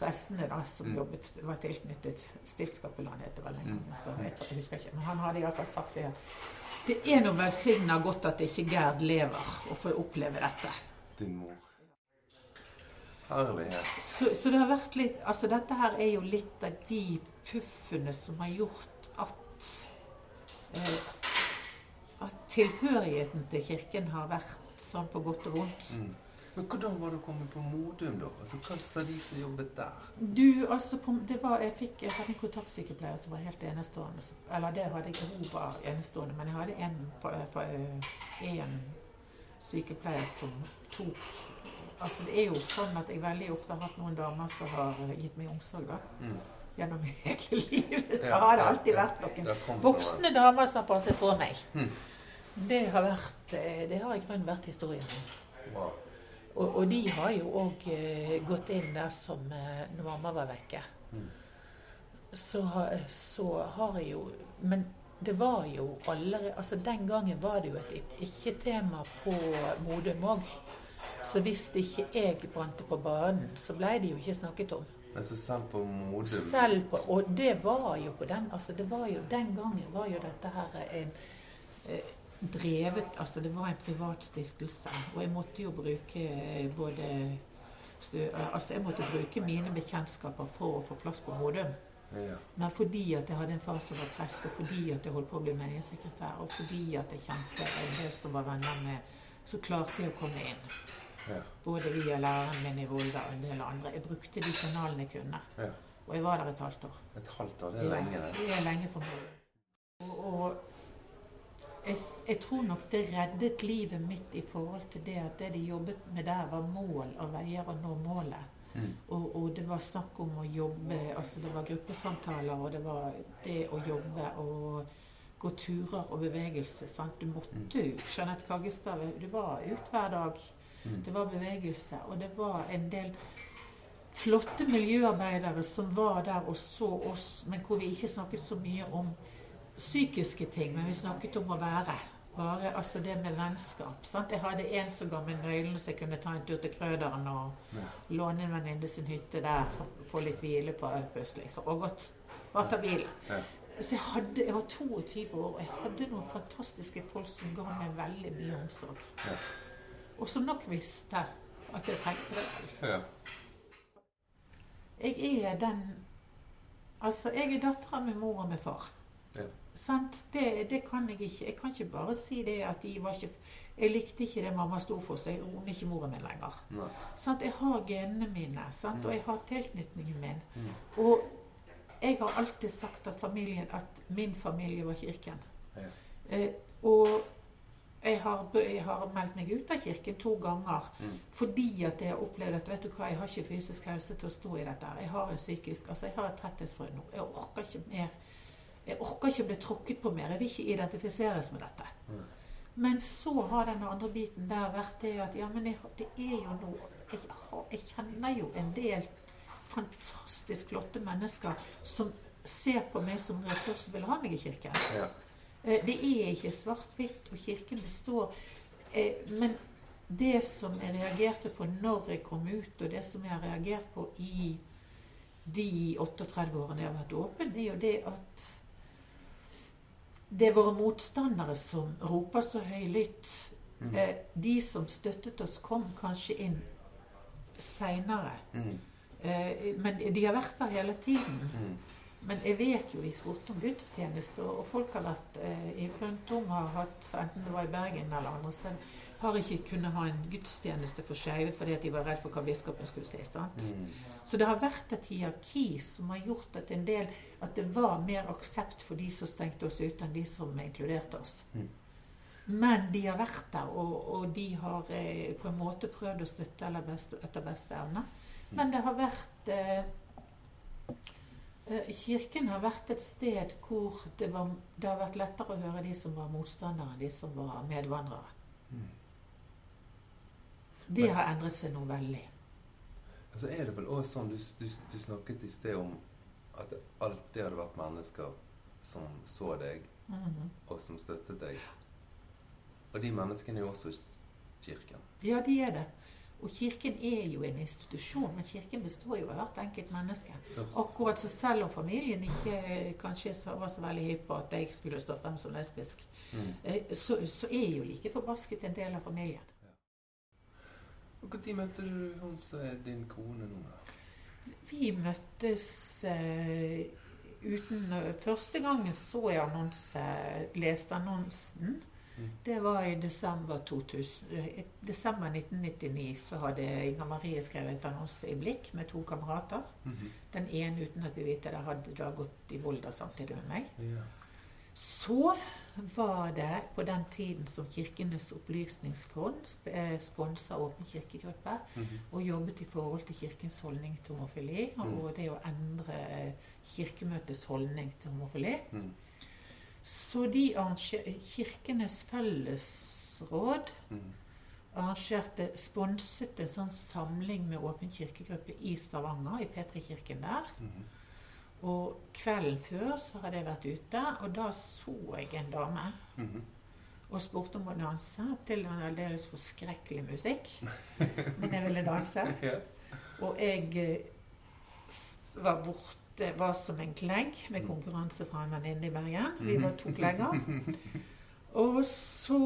prestene da, som Mm. jobbet, var tilknyttet Stiftskapellan, heter vel en Mm. gang. Så jeg, tror- jeg husker ikke, men han hadde iallfall sagt det at det er nå velsigna godt at ikke Gerd lever og får oppleve dette. Din mor. Herlighet. Så, så det har vært litt Altså dette her er jo litt av de puffene som har gjort at eh, At tilhørigheten til kirken har vært sånn på godt og vondt. Mm. Men hvordan var det å komme på Modum, da? Altså, Hva sa de som jobbet der? Du, altså, på, det var, jeg, fikk, jeg hadde en kontaktsykepleier som var helt enestående. Eller det hadde jeg, hun var enestående, men jeg hadde en, på, på, en sykepleier som tok Altså, det er jo sånn at jeg veldig ofte har hatt noen damer som har gitt meg omsorg, da. Mm. Gjennom hele livet så Ja, har det alltid ja. vært noen voksne damer som har passet på meg. Mm. Det har vært eh, Det har i grunnen vært historien. Wow. Og, og de har jo òg eh, gått inn der som eh, når mamma var vekke. Mm. Så, så har jeg jo Men det var jo allerede Altså den gangen var det jo et ikke-tema på Modum òg. Så hvis ikke jeg brante på banen, så ble det jo ikke snakket om. Altså selv på Modum Selv på, og det var jo på den altså det var jo, Den gangen var jo dette her en eh, drevet Altså det var en privat stiftelse. Og jeg måtte jo bruke eh, både Altså jeg måtte bruke mine bekjentskaper for å få plass på Modum. Ja. Men fordi at jeg hadde en far som var prest, og fordi at jeg holdt på å bli menighetssekretær, og fordi at jeg kjente en del som var venner med, så klarte jeg å komme inn. Ja. Både via læreren min i Volda og en del andre. Jeg brukte de kanalene jeg kunne. Ja. Og jeg var der et halvt år. Et halvt år, det er lenge, det. Det er lenge på Modum. Og, og jeg, jeg tror nok det reddet livet mitt i forhold til det at det de jobbet med der, var mål og veier å nå målet. Mm. Og, og det var snakk om å jobbe Altså det var gruppesamtaler, og det var det å jobbe og gå turer og bevegelse. Sant? Du måtte jo Jeanette Kaggestad, du var ute hver dag. Mm. Det var bevegelse, og det var en del flotte miljøarbeidere som var der og så oss, men hvor vi ikke snakket så mye om psykiske ting, men vi snakket om å være. Bare altså det med vennskap. Sant? Jeg hadde en som ga meg nøkkelen så jeg kunne ta en tur til Krøderen og Ja. låne en venninne sin hytte der og få litt hvile på Aupus, liksom. Og godt. Bare ta bilen. Ja. Så jeg, hadde, jeg var 22 år, og jeg hadde noen fantastiske folk som ga meg veldig mye omsorg. Ja. Og som nok visste at jeg trengte det. Ja. Jeg er den Altså, jeg er dattera med mor og med far. Ja. Det, det kan jeg ikke. Jeg kan ikke bare si det at de var ikke Jeg likte ikke det mamma sto for, så jeg hun er ikke moren min lenger. Sant? Jeg har genene mine, sant? og jeg har tilknytningen min. Mm. Og jeg har alltid sagt at familien, at min familie var kirken. Ja. Eh, og jeg har, jeg har meldt meg ut av kirken to ganger Mm. fordi at jeg har opplevd at vet du hva, jeg har ikke fysisk helse til å stå i dette. Jeg har en psykisk, altså jeg har et tretthetsbrudd nå. Jeg orker ikke mer. Jeg orker ikke bli tråkket på mer. Jeg vil ikke identifiseres med dette. Mm. Men så har den andre biten der vært det at ja, men jeg, det er jo noe jeg, har, jeg kjenner jo en del fantastisk flotte mennesker som ser på meg som ressurs og vil ha meg i kirken. Ja. Eh, Det er ikke svart-hvitt, og kirken består. Eh, Men det som jeg reagerte på når jeg kom ut, og det som jeg har reagert på i de 38 årene jeg har vært åpen, er jo det at det er våre motstandere som roper så høylytt. Mm. Eh, De som støttet oss, kom kanskje inn seinere. Mm. Eh, Men de har vært der hele tiden. Mm. Men jeg vet jo vi spurte om gudstjeneste, og folk har vært eh, i rundt om har hatt, enten det var i Bergen eller andre steder, har ikke kunnet ha en gudstjeneste for skeive fordi at de var redd for hva biskopen skulle si. sant? Mm. Så det har vært et hierarki som har gjort at en del at det var mer aksept for de som stengte oss ute, enn de som inkluderte oss. Mm. Men de har vært der, og, og de har eh, på en måte prøvd å støtte eller best, etter beste evne. Men det har vært eh, Kirken har vært et sted hvor det, var, det har vært lettere å høre de som var motstandere, enn de som var medvandrere. Mm. Det har endret seg noe veldig. Altså er det vel også sånn, du, du, du snakket i sted om at det alltid hadde vært mennesker som så deg, Mhm. og som støttet deg. Og de menneskene er jo også kirken. Ja, de er det. Og kirken er jo en institusjon, men kirken består jo av hvert enkelt menneske. Akkurat så selv om familien ikke eh, kanskje var så veldig hypp på at jeg skulle stå frem som lesbisk, Mm. eh, så, så er jo like forbasket en del av familien. Og Når møtte du hun som er din kone nå, da? Vi møttes uh, uten Første gangen så jeg annonse, leste annonsen. Det var i desember, 2000, eh, i desember 1999. Så hadde Inger Marie skrevet annonse i Blikk med to kamerater. Mhm. Den ene uten at vi visste det, hadde da gått i Volda samtidig med meg. Ja. Så var det på den tiden som Kirkenes opplysningsfond eh, sponsa Åpen kirkegruppe Mhm. og jobbet i forhold til Kirkens holdning til homofili og Mm. det å endre eh, Kirkemøtets holdning til homofili. Mhm. Så de Kirkenes fellesråd Mhm. arrangerte, sponset en sånn samling med Åpen kirkegruppe i Stavanger, i P3-kirken der. Mm. Og kvelden før så hadde jeg vært ute, og da så jeg en dame Mm. og spurte om å danse til en aldeles forskrekkelig musikk. Men jeg ville danse. Og jeg eh, var borte, var som en klegg med konkurranse fra en venninne i Bergen. Vi var to klegger. Og så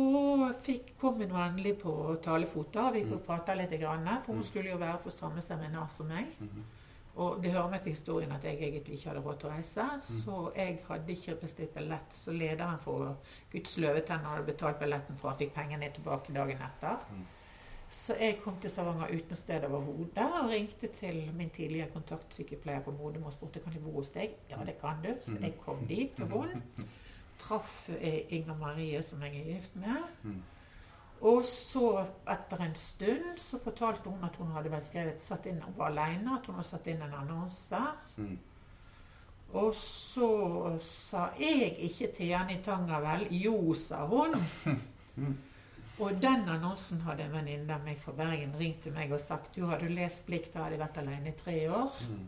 fikk, kom hun endelig på talefot. og Vi fikk prata litt, grann, for hun skulle jo være på samme seminar som meg. Mhm. Og det hører med til historien at jeg egentlig ikke hadde råd til å reise, så jeg hadde ikke bestilt billett. Så lederen for Guds løvetenner hadde betalt billetten for at han fikk pengene tilbake dagen etter. Mm. Så jeg kom til Stavanger uten sted over hodet og ringte til min tidligere kontaktsykepleier på Modum og spurte kan jeg bo hos deg. Ja, det kan du. Så jeg kom dit til hun. Traff eh, Inger Marie, som jeg er gift med. Mm. Og så, etter en stund, så fortalte hun at hun hadde vært skrevet satt inn, Hun var alene, at hun hadde satt inn en annonse. Mhm. Og så sa jeg ikke til Jenny Tanger vel. Jo, sa hun. Og den annonsen hadde en venninne av meg fra Bergen ringt til meg og sagt jo, har du lest Blikk, da hadde jeg vært alene i tre år. Mm.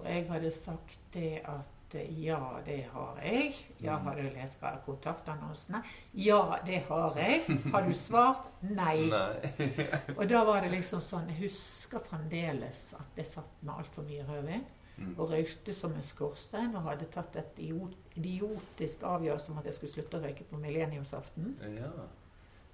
Og jeg hadde sagt det at eh, ja, det har jeg. Ja, har du lest kontaktannonsene? Ja, det har jeg. Har du svart? Nei. Nei. Og da var det liksom sånn Jeg husker fremdeles at jeg satt med altfor mye rødvin Mm. og røykte som en skorstein og hadde tatt et idiotisk avgjørelse om at jeg skulle slutte å røyke på millenniumsaften. Ja.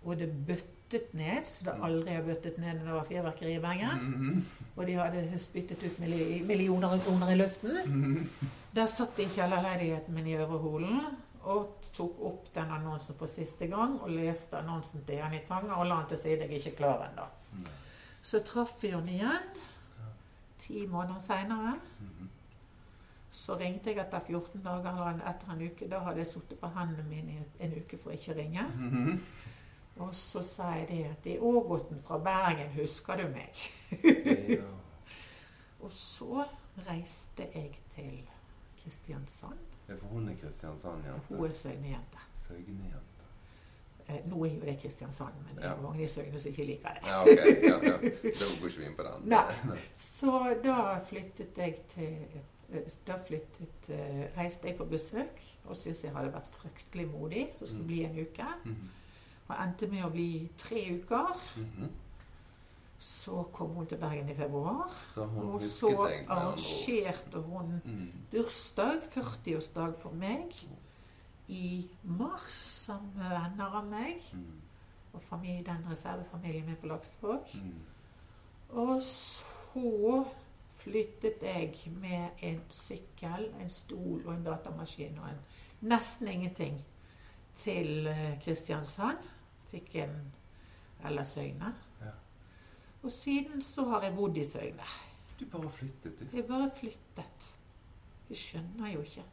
Og det bøttet ned, så det aldri har bøttet ned når det var fyrverkeri i Bergen. Mhm. Og de hadde spyttet ut millioner av kroner i luften. Mhm. Der satt de i kjellerleiligheten min i Øvre Holen og tok opp den annonsen for siste gang og leste annonsen til Jenny Tanger og la den til side. Jeg er ikke klar ennå. Mm. Så traff vi henne igjen ti måneder seinere. -hmm. Så ringte jeg etter 14 dager eller etter en uke. Da hadde jeg sittet på hendene mine i en uke for ikke å ringe. Og så sa jeg det at 'I Ågoten fra Bergen, husker du meg? Ja. Og så reiste jeg til Kristiansand. Ja, for hun er Kristiansand-jente. Hun er Søgne-jente. Søgne-jente. Eh, Nå er jo det Kristiansand, men det er Ja. mange i Søgne som ikke liker det. Ja, ok. Ja, ja. Da går ikke vi inn på den. Nei. Så da flyttet jeg til eh, Da flyttet, eh, reiste jeg på besøk og syntes jeg hadde vært fryktelig modig. Det skulle Mm. bli en uke. Mhm. Og endte med å bli tre uker. Mhm. Så kom hun til Bergen i februar. Så Og så arrangerte hun mm. bursdag, 40-årsdag for meg, i mars sammen med venner av meg. Mm. Og familie, den reservefamilien min på Laksevåg. Mm. Og så flyttet jeg med en sykkel, en stol og en datamaskin og en nesten ingenting til eh, Kristiansand. Fikk en eller Søgne. Ja. Og siden så har jeg bodd i Søgne. Du bare flyttet, du. Jeg bare flyttet. Jeg skjønner jo ikke.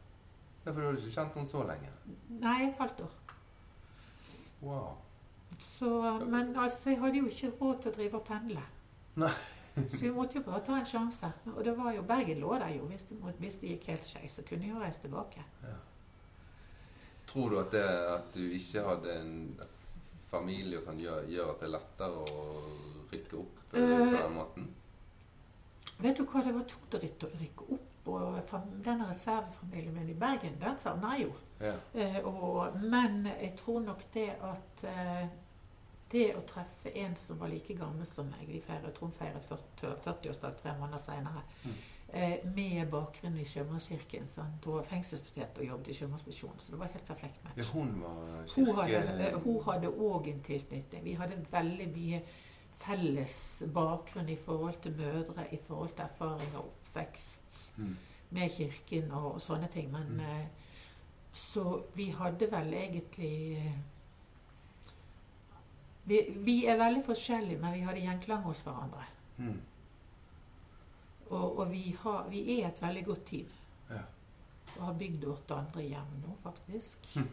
Ja, for du har ikke kjent henne så lenge. Nei, et halvt år. Wow. Så, men altså, jeg hadde jo ikke råd til å drive og pendle. Nei. så vi måtte jo bare ta en sjanse. Og det var jo, Bergen lå der jo. Hvis det, hvis det gikk helt skeis, så kunne jeg jo reise tilbake. Ja. Tror du at det at du ikke hadde en familie og sånn, gjør, gjør at det er lettere å rykke opp eh, på Eh, den måten? Vet du hva, det var tungt å rykke, opp. Og denne reservefamilien min i Bergen, den sa jeg jo. Ja. Eh, og, men jeg tror nok det at eh, det å treffe en som var like gammel som meg Vi feiret, hun feiret 40 40-årsdag tre måneder senere. Mm. Eh, med bakgrunn i Sjømannskirken. Så han var fengselsbetjent og jobbet i Sjømannsmisjonen, så det var helt perfekt ja, match. hun var kirke... eh, hun hadde òg en tilknytning. Vi hadde veldig mye felles bakgrunn i forhold til mødre, i forhold til erfaring og oppvekst Mm. med kirken og, og sånne ting. Men Mm. eh, Så vi hadde vel egentlig eh, Vi, vi er veldig forskjellige, men vi hadde gjenklang hos hverandre. Mm. Og, og vi, har, vi er et veldig godt team. Ja. Og har bygd åtte andre hjem nå, faktisk. Hm.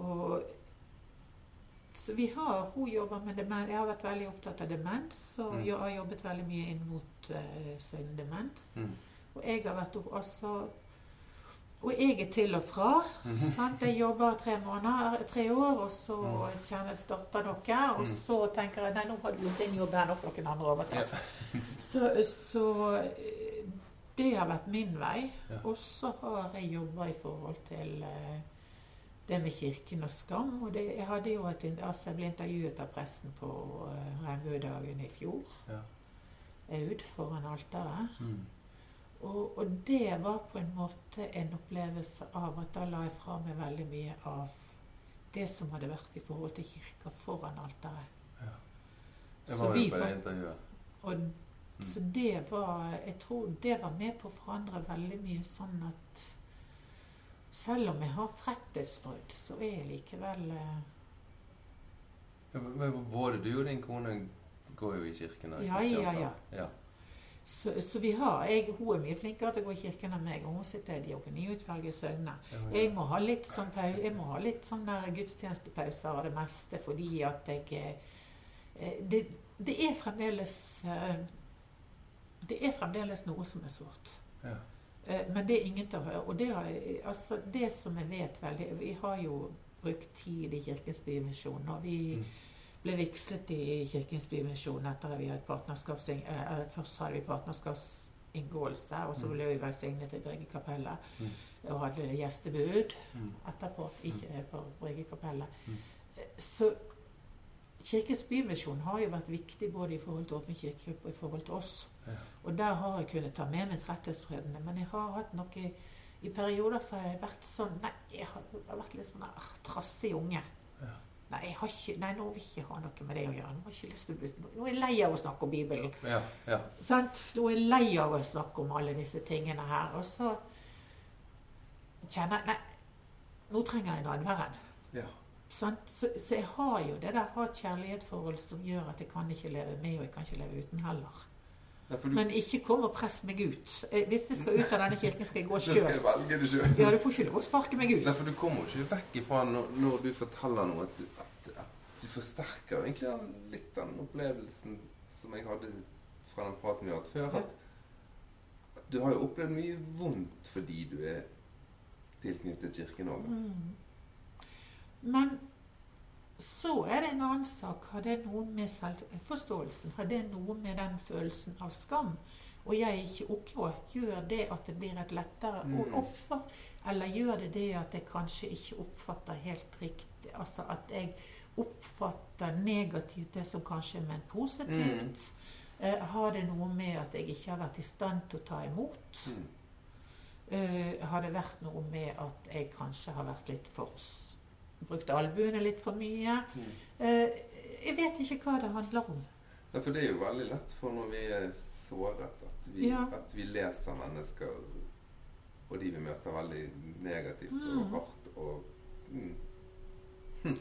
Og så vi har, Hun jobber med demens. Jeg har vært veldig opptatt av demens og Mm. jeg har jobbet veldig mye inn mot uh, sin demens. Mm. Og jeg har vært også altså, Og jeg er til og fra. Mhm. Sant? Jeg jobber tre måneder, tre år, og så Mm. kjenner starter noe. Og Mm. så tenker jeg nei, nå har du gjort din jobb her, nå får noen andre overta. Ja. Så, så eh, det har vært min vei. Ja. Og så har jeg jobba i forhold til eh, det med kirken og skam. Og det, jeg, hadde jo et, altså jeg ble intervjuet av presten på uh, Regnbuedagen i fjor. Ja. Aud foran alteret. Mm. Og, og det var på en måte en opplevelse av at da la jeg fra meg veldig mye av det som hadde vært i forhold til kirka foran alteret. Ja. Så var vi jo på det intervjuet. Og så det var Jeg tror det var med på å forandre veldig mye sånn at selv om jeg har tretthetsbrudd, så er jeg likevel eh, Ja, men Både du og din kone går jo i kirken. i Ja, ja, ja. Så, så vi har jeg, Hun er mye flinkere til å gå i kirken enn meg, og hun sitter i diakoniutvalget i Søgne. Ja, ja. Jeg må ha litt sånn, jeg må ha litt sånn gudstjenestepauser av det meste, fordi at jeg eh, det, det er fremdeles eh, Det er fremdeles noe som er sårt. Ja. Eh, Men det er ingen til å høre. Og det, har, altså, det som jeg vet veldig Vi har jo brukt tid i Kirkens Bymisjon. Og vi Mm. Ble vigslet i Kirkens Bymisjon etter at vi hadde partnerskaps... eh, Først hadde vi partnerskapsinngåelse, og så Mm. ble vi velsignet i Bryggekapellet. Mm. Og hadde gjestebud Mm. etterpå, ikke på Bryggekapellet. Mm. Eh, Så Kirkens Bymisjon har jo vært viktig både i forhold til Åpen kirke og i forhold til oss. Ja. Og der har jeg kunnet ta med meg tretthetsbrødrene. Men jeg har hatt noe I perioder så har jeg vært sånn Nei, jeg har vært litt sånn ah, trassig unge. Ja. Nei, jeg har ikke, nei, nå vil jeg ikke ha noe med det å gjøre. Nå, har jeg ikke lyst til nå er jeg lei av å snakke om Bibelen. Ja, ja. Nå er jeg lei av å snakke om alle disse tingene her. Og så kjenner jeg Nei, nå trenger jeg nadværen. ja. Så, så jeg har jo det der hat-kjærlighetsforhold som gjør at jeg kan ikke leve med, og jeg kan ikke leve uten heller. Du, Men ikke kom og press meg ut. Eh, Hvis jeg skal ut av denne kirken, skal jeg gå sjøl. Ja, du får ikke lov å sparke meg ut. Nei, for du kommer jo ikke vekk ifra når, når du forteller noe, at du, at, at du forsterker egentlig litt den opplevelsen som jeg hadde fra den praten vi har hatt før. At, at du har jo opplevd mye vondt fordi du er tilknyttet kirken òg. Mm. Men så er det en annen sak. Har det noe med selvforståelsen? Har det noe med den følelsen av skam? Og jeg er ikke OK, gjør det at det blir et lettere Mm. offer? Eller gjør det det at jeg kanskje ikke oppfatter helt riktig Altså at jeg oppfatter negativt det som kanskje er ment positivt? Eh, har det noe med at jeg ikke har vært i stand til å ta imot? Mm. Eh, har det vært noe med at jeg kanskje har vært litt for s- Brukt albuene litt for mye? Mm. Eh, jeg vet ikke hva det handler om. Ja, for det er jo veldig lett for når vi er såret, at vi, Ja. at vi leser mennesker og de vi møter, veldig negativt og Mm. hardt. Og, mm.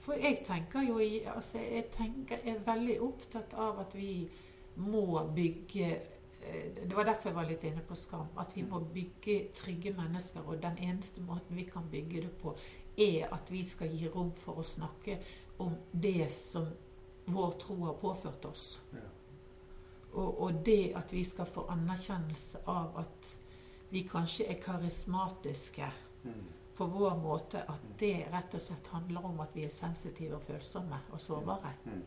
For jeg tenker jo i altså Jeg tenker, jeg er veldig opptatt av at vi må bygge eh, Det var derfor jeg var litt inne på skam. At vi må bygge trygge mennesker. Og den eneste måten vi kan bygge det på, er at vi skal gi rom for å snakke om det som vår tro har påført oss. Ja. Og, og det at vi skal få anerkjennelse av at vi kanskje er karismatiske Mm. på vår måte, at det rett og slett handler om at vi er sensitive og følsomme og sårbare. Mm.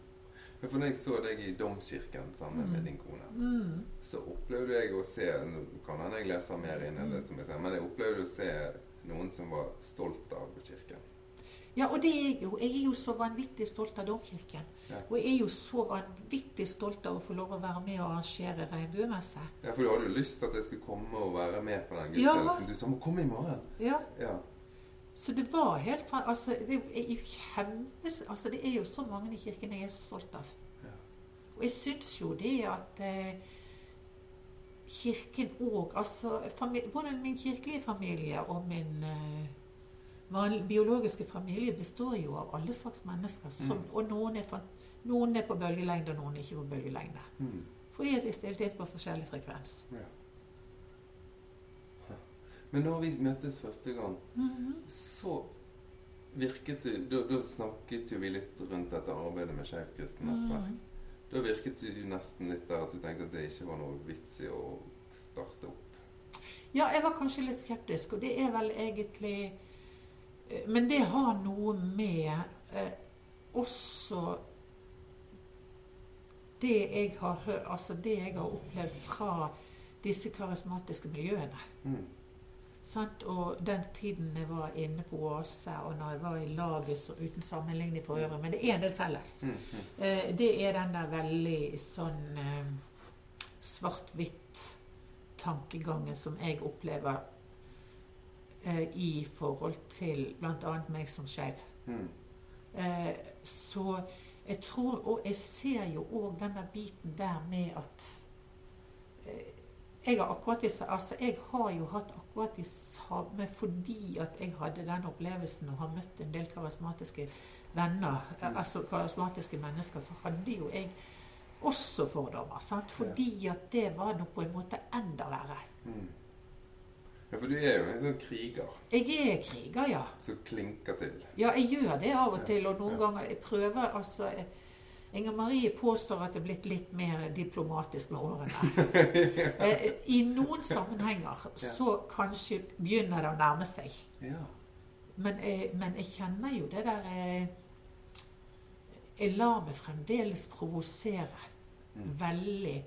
Ja, for når jeg så deg i Domkirken sammen med Mm. din kone, Mm. så opplevde jeg å se Nå kan hende jeg leser mer inn enn det som jeg ser, men jeg opplevde å se noen som var stolt av kirken. Ja, og det er jeg jo. Jeg er jo så vanvittig stolt av Domkirken. Ja. Og jeg er jo så vanvittig stolt av å få lov å være med og arrangere regnbuemesse. Ja, For du hadde jo lyst til at jeg skulle komme og være med på den Ja. Du sa 'må komme i morgen'. Ja, Ja. Så det var helt Altså, det er jo kjempes... Altså, det er jo så mange i kirken jeg er så stolt av. Ja. Og jeg syns jo det at eh, Kirken òg Altså både min kirkelige familie og min uh, biologiske familie består jo av alle slags mennesker. Som, Mm. Og noen er, for, noen er på bølgelengde, og noen er ikke på bølgelengde. Mm. Fordi at vi stilte inn på forskjellig frekvens. Ja. Men når vi møttes første gang, så virket det da, da snakket jo vi litt rundt dette arbeidet med Skeivt kristent nettverk. Da virket du nesten litt der at du tenkte at det ikke var noe vits i å starte opp. Ja, jeg var kanskje litt skeptisk, og det er vel egentlig eh, Men det har noe med eh, også det jeg har hørt Altså det jeg har opplevd fra disse karismatiske miljøene. Mm. Sant? Og den tiden jeg var inne på Åse, og når jeg var i laget uten sammenligning for øvrig, men det er en del felles. Mm. Mm. Eh, det er den der veldig sånn eh, svart-hvitt tankegangen som jeg opplever eh, i forhold til bl.a. meg som skeiv. Mm. Så jeg tror Og jeg ser jo òg denne biten der med at jeg har akkurat disse, altså jeg har jo hatt akkurat de samme fordi at jeg hadde den opplevelsen og har møtt en del karismatiske venner, Mm. altså karismatiske mennesker, så hadde jo jeg også fordommer. Sant? Fordi at det var noe på en måte enda verre. Mm. Ja, for du er jo en sånn kriger Jeg er kriger, ja. som klinker til. Ja, jeg gjør det av og til, og noen ja. ganger jeg prøver altså jeg- Inger Marie påstår at det er blitt litt mer diplomatisk med årene. Eh, I noen sammenhenger så kanskje begynner det å nærme seg. Men jeg, men jeg kjenner jo det der jeg, Jeg lar meg fremdeles provosere Mm. veldig.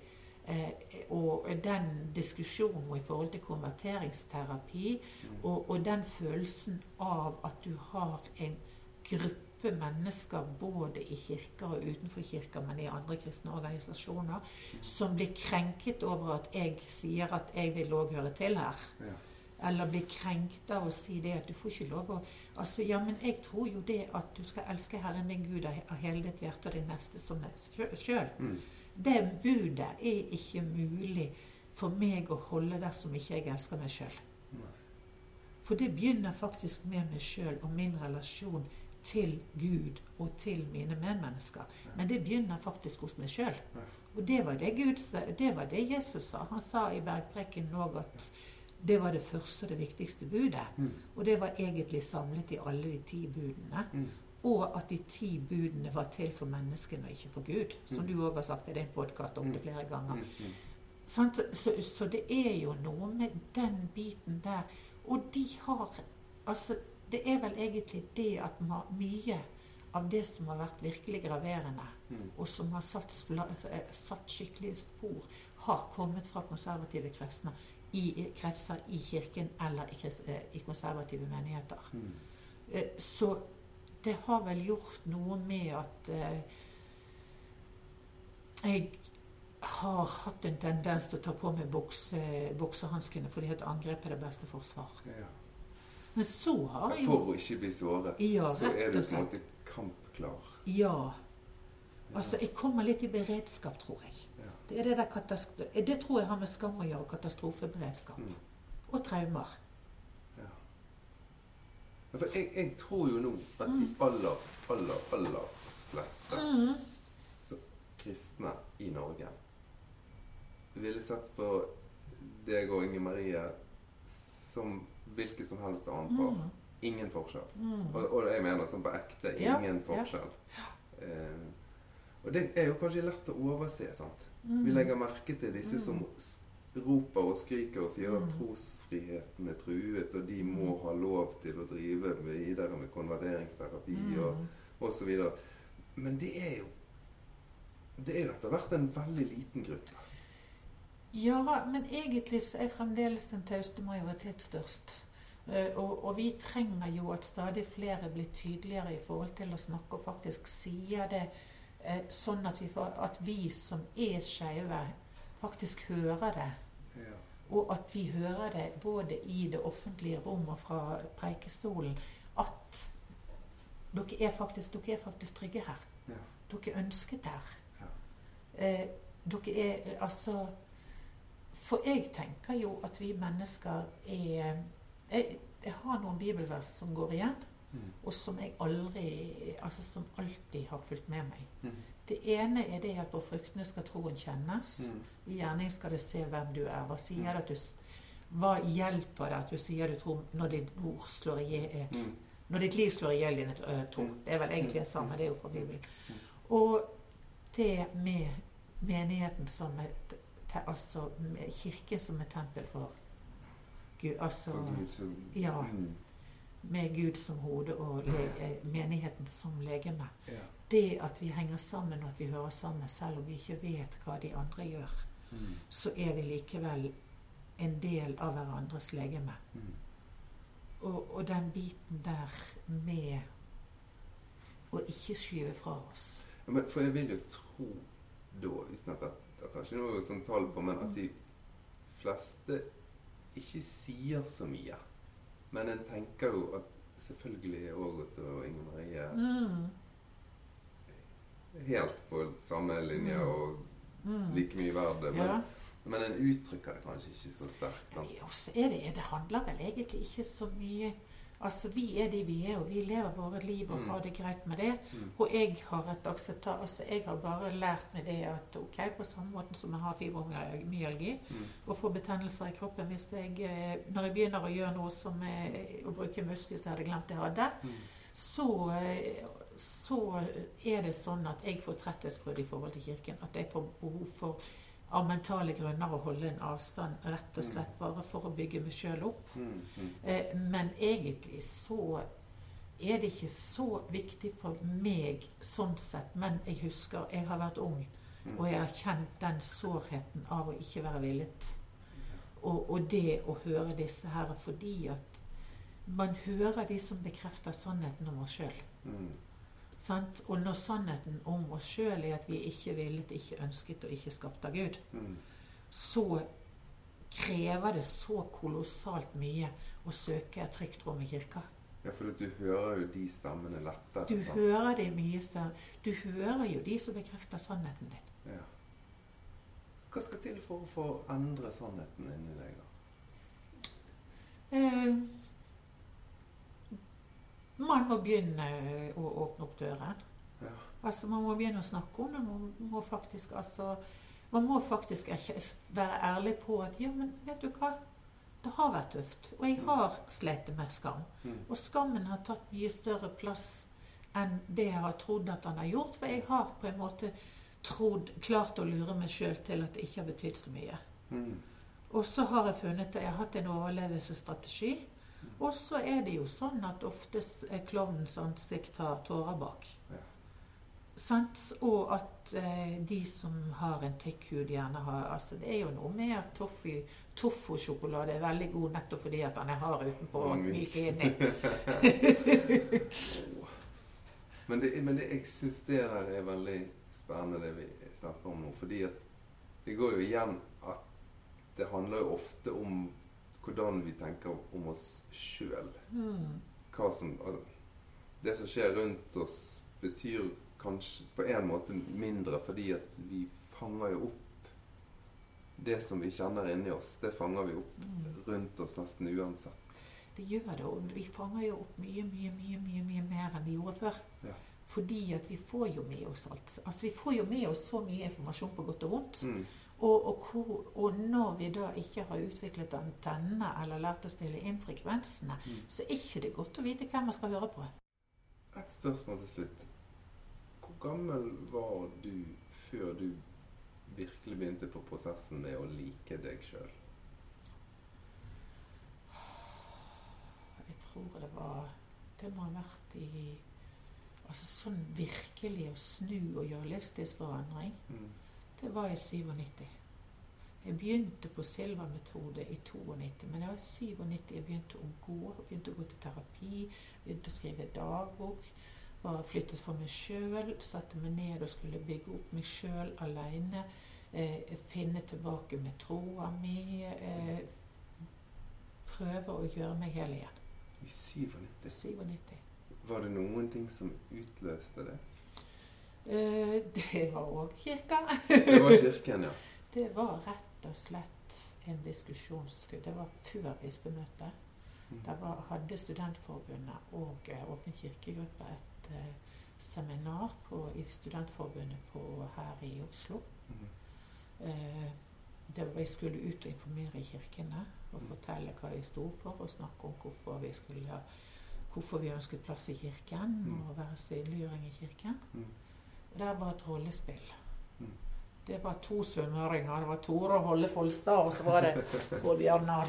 Eh, og den diskusjonen i forhold til konverteringsterapi, Mm. og, og den følelsen av at du har en gruppe mennesker både i kirker og utenfor kirker, men i andre kristne organisasjoner, som blir krenket over at jeg sier at jeg vil òg høre til her. Ja. Eller blir krenket av å si det at du får ikke lov å Altså, ja, men jeg tror jo det at du skal elske Herren din Gud av hele ditt hjerte og din neste som deg sjøl. Mm. Det budet er ikke mulig for meg å holde dersom ikke jeg elsker meg sjøl. For det begynner faktisk med meg sjøl og min relasjon til Gud og til mine medmennesker. Men det begynner faktisk hos meg sjøl. Og det var det, Gud, det var det Jesus sa. Han sa i bergpreken òg at det var det første og det viktigste budet. Mm. Og det var egentlig samlet i alle de ti budene. Mm. Og at de ti budene var til for menneskene og ikke for Gud. Som Mm. du òg har sagt i din podkast opptil flere ganger. Mm. Så, så det er jo noe med den biten der. Og de har Altså, det er vel egentlig det at mye av det som har vært virkelig graverende, Mm. og som har satt, eh, satt skikkelige spor, har kommet fra konservative kristne i kretser i kirken eller i, eh, i konservative menigheter. Mm. Eh, Så det har vel gjort noe med at eh, jeg har hatt en tendens til å ta på meg bukse, buksehanskene fordi et angrep er det beste forsvar. Ja. Men så har jeg jo For å ikke bli såret, Ja, så er du på en måte kampklar. Ja. Altså, jeg kommer litt i beredskap, tror jeg. Ja. Det, det, det tror jeg har med skam å gjøre, katastrofeberedskap. Mm. Og traumer. Ja. For jeg, jeg tror jo nå at Mm. de aller, aller, aller fleste så, kristne i Norge ville sett på deg og Inge Marie som hvilket som helst annet par. Mm. Ingen forskjell. Mm. Og, og jeg mener sånn på ekte ingen ja. forskjell. Eh, og det er jo kanskje lett å overse, sant. Mm. Vi legger merke til disse Mm. som roper og skriker og sier at Mm. trosfriheten er truet, og de må ha lov til å drive videre med konverteringsterapi og Mm. osv. Men det er jo Det er jo etter hvert en veldig liten gruppe. Ja, men egentlig så er fremdeles den tauste majoritet størst. Eh, Og, og vi trenger jo at stadig flere blir tydeligere i forhold til å snakke og faktisk sier det eh, sånn at vi, får, at vi som er skeive, faktisk hører det. Ja. Og at vi hører det både i det offentlige rom og fra preikestolen. At dere er faktisk, dere er faktisk trygge her. Ja. Dere er ønsket her. Ja. Eh, dere er altså For jeg tenker jo at vi mennesker er jeg, jeg har noen bibelvers som går igjen, Mm. og som jeg aldri Altså som alltid har fulgt med meg. Mm. Det ene er det at på fruktene skal troen kjennes. Mm. I gjerning skal det se hvem du er. Hva sier det at du Hva hjelper det at du sier du tror når ditt ord slår i Mm. Når ditt liv slår i hjel din eh, tro. Mm. Det er vel egentlig det samme, det er jo fra Bibelen. Og det med menigheten som et Altså med kirken som et tempel for Gud. Altså For Gud, som, Ja. Mm. med Gud som hode og le, eh, menigheten som legeme. Ja. Det at vi henger sammen og at vi hører sammen, selv om vi ikke vet hva de andre gjør, Mm. så er vi likevel en del av hverandres legeme. Mm. Og, og den biten der med å ikke skyve fra oss. Ja, men for jeg vil jo tro da, uten at jeg, tar ikke noe sånn tall på, men at de fleste ikke sier så mye. Men en tenker jo at selvfølgelig er Ågot og Inger Marie Mm. helt på samme linje Mm. og Mm. like mye verd. Men, Ja. men en uttrykker det kanskje ikke så sterkt. sant? Er så er det, det handler vel egentlig ikke så mye Altså, vi er de vi er, og vi lever våre liv og Mm. har det greit med det. Mm. Og jeg har et akseptar... Altså, jeg har bare lært med det at ok, på samme måte som jeg har fibromyalgi Mm. og får betennelser i kroppen hvis jeg eh, Når jeg begynner å gjøre noe som å bruke muskler som jeg hadde glemt jeg hadde, så, eh, så er det sånn at jeg får tretthetsbrudd i forhold til kirken. At jeg får behov for av mentale grunner å holde en avstand, rett og slett bare for å bygge meg sjøl opp. Mm. Mm. Eh, Men egentlig så er det ikke så viktig for meg sånn sett. Men jeg husker jeg har vært ung, Mm. og jeg har kjent den sårheten av å ikke være villet. Og, og det å høre disse her fordi at man hører de som bekrefter sannheten om oss sjøl. Mm. Sant? Og når sannheten om oss sjøl er at vi ikke villet, ikke ønsket og ikke skapt av Gud, Mm. så krever det så kolossalt mye å søke et trygt rom i kirka. Ja, for du hører jo de stemmene lettere. Du sant? hører det mye større. Du hører jo de som bekrefter sannheten din. Ja. Hva skal til for å få endre sannheten inni deg, da? Eh, man må begynne å åpne opp døren. Ja. Altså Man må begynne å snakke om det. Man må faktisk, altså, man må faktisk ikke være ærlig på at ja, men vet du hva? Det har vært tøft. Og jeg har slitt med skam. Mm. Og skammen har tatt mye større plass enn det jeg har trodd at han har gjort. For jeg har på en måte trodd, klart å lure meg sjøl til at det ikke har betydd så mye. Mm. Og så har jeg funnet jeg har hatt en overlevelsesstrategi. Og så er det jo sånn at oftest er klovnens ansikt har tårer bak. Ja. Sant? Og at eh, de som har en tykk hud, gjerne har altså Det er jo noe med at toffusjokolade er veldig god nettopp fordi at den er hard utenpå Og myk. myk inni. Men, det, men det, jeg syns det der er veldig spennende, det vi snakker om nå. Fordi at det går jo igjen at det handler jo ofte om hvordan vi tenker om oss sjøl. Mm. Altså, Det som skjer rundt oss, betyr kanskje på en måte mindre fordi at vi fanger jo opp det som vi kjenner inni oss. Det fanger vi opp Mm. rundt oss nesten uansett. Det gjør det, og vi fanger jo opp mye, mye, mye, mye, mye mer enn vi gjorde før. Ja. Fordi at vi får jo med oss alt. Altså Vi får jo med oss så mye informasjon på godt og vondt. Mm. Og, og, hvor, og når vi da ikke har utviklet antenner eller lært å stille inn frekvensene, Mm. så er ikke det godt å vite hvem man skal høre på. Et spørsmål til slutt. Hvor gammel var du før du virkelig begynte på prosessen med å like deg sjøl? Jeg tror det var Det må ha vært i Altså sånn virkelig å snu og gjøre livsstilsforandring. Mm. Det var i 97. Jeg begynte på Silva-metode i 92, men det var i 97 jeg begynte å gå. Begynte å gå til terapi, begynte å skrive dagbok. Var flyttet for meg sjøl, satte meg ned og skulle bygge opp meg sjøl aleine. Eh, finne tilbake med troa mi. Eh, prøve å gjøre meg hel igjen. I 97. 97. Var det noen ting som utløste det? Eh, det var òg kirka. Det var kirken, ja. Det var rett og slett en diskusjonsskudd. Det var før bispemøtet. Da Der var, hadde Studentforbundet og eh, Åpen kirkegruppe et eh, seminar på, i Studentforbundet på, her i Oslo. Mm. Eh, det var, vi skulle ut og informere kirkene og Mm. fortelle hva vi sto for, og snakke om hvorfor vi, skulle, hvorfor vi ønsket plass i kirken, Mm. og være synliggjøring i kirken. Mm. Der var et rollespill. Mm. Det var to sunnmøringer. Det var Tore Holle Folstad, og så var det Bård Bjarnar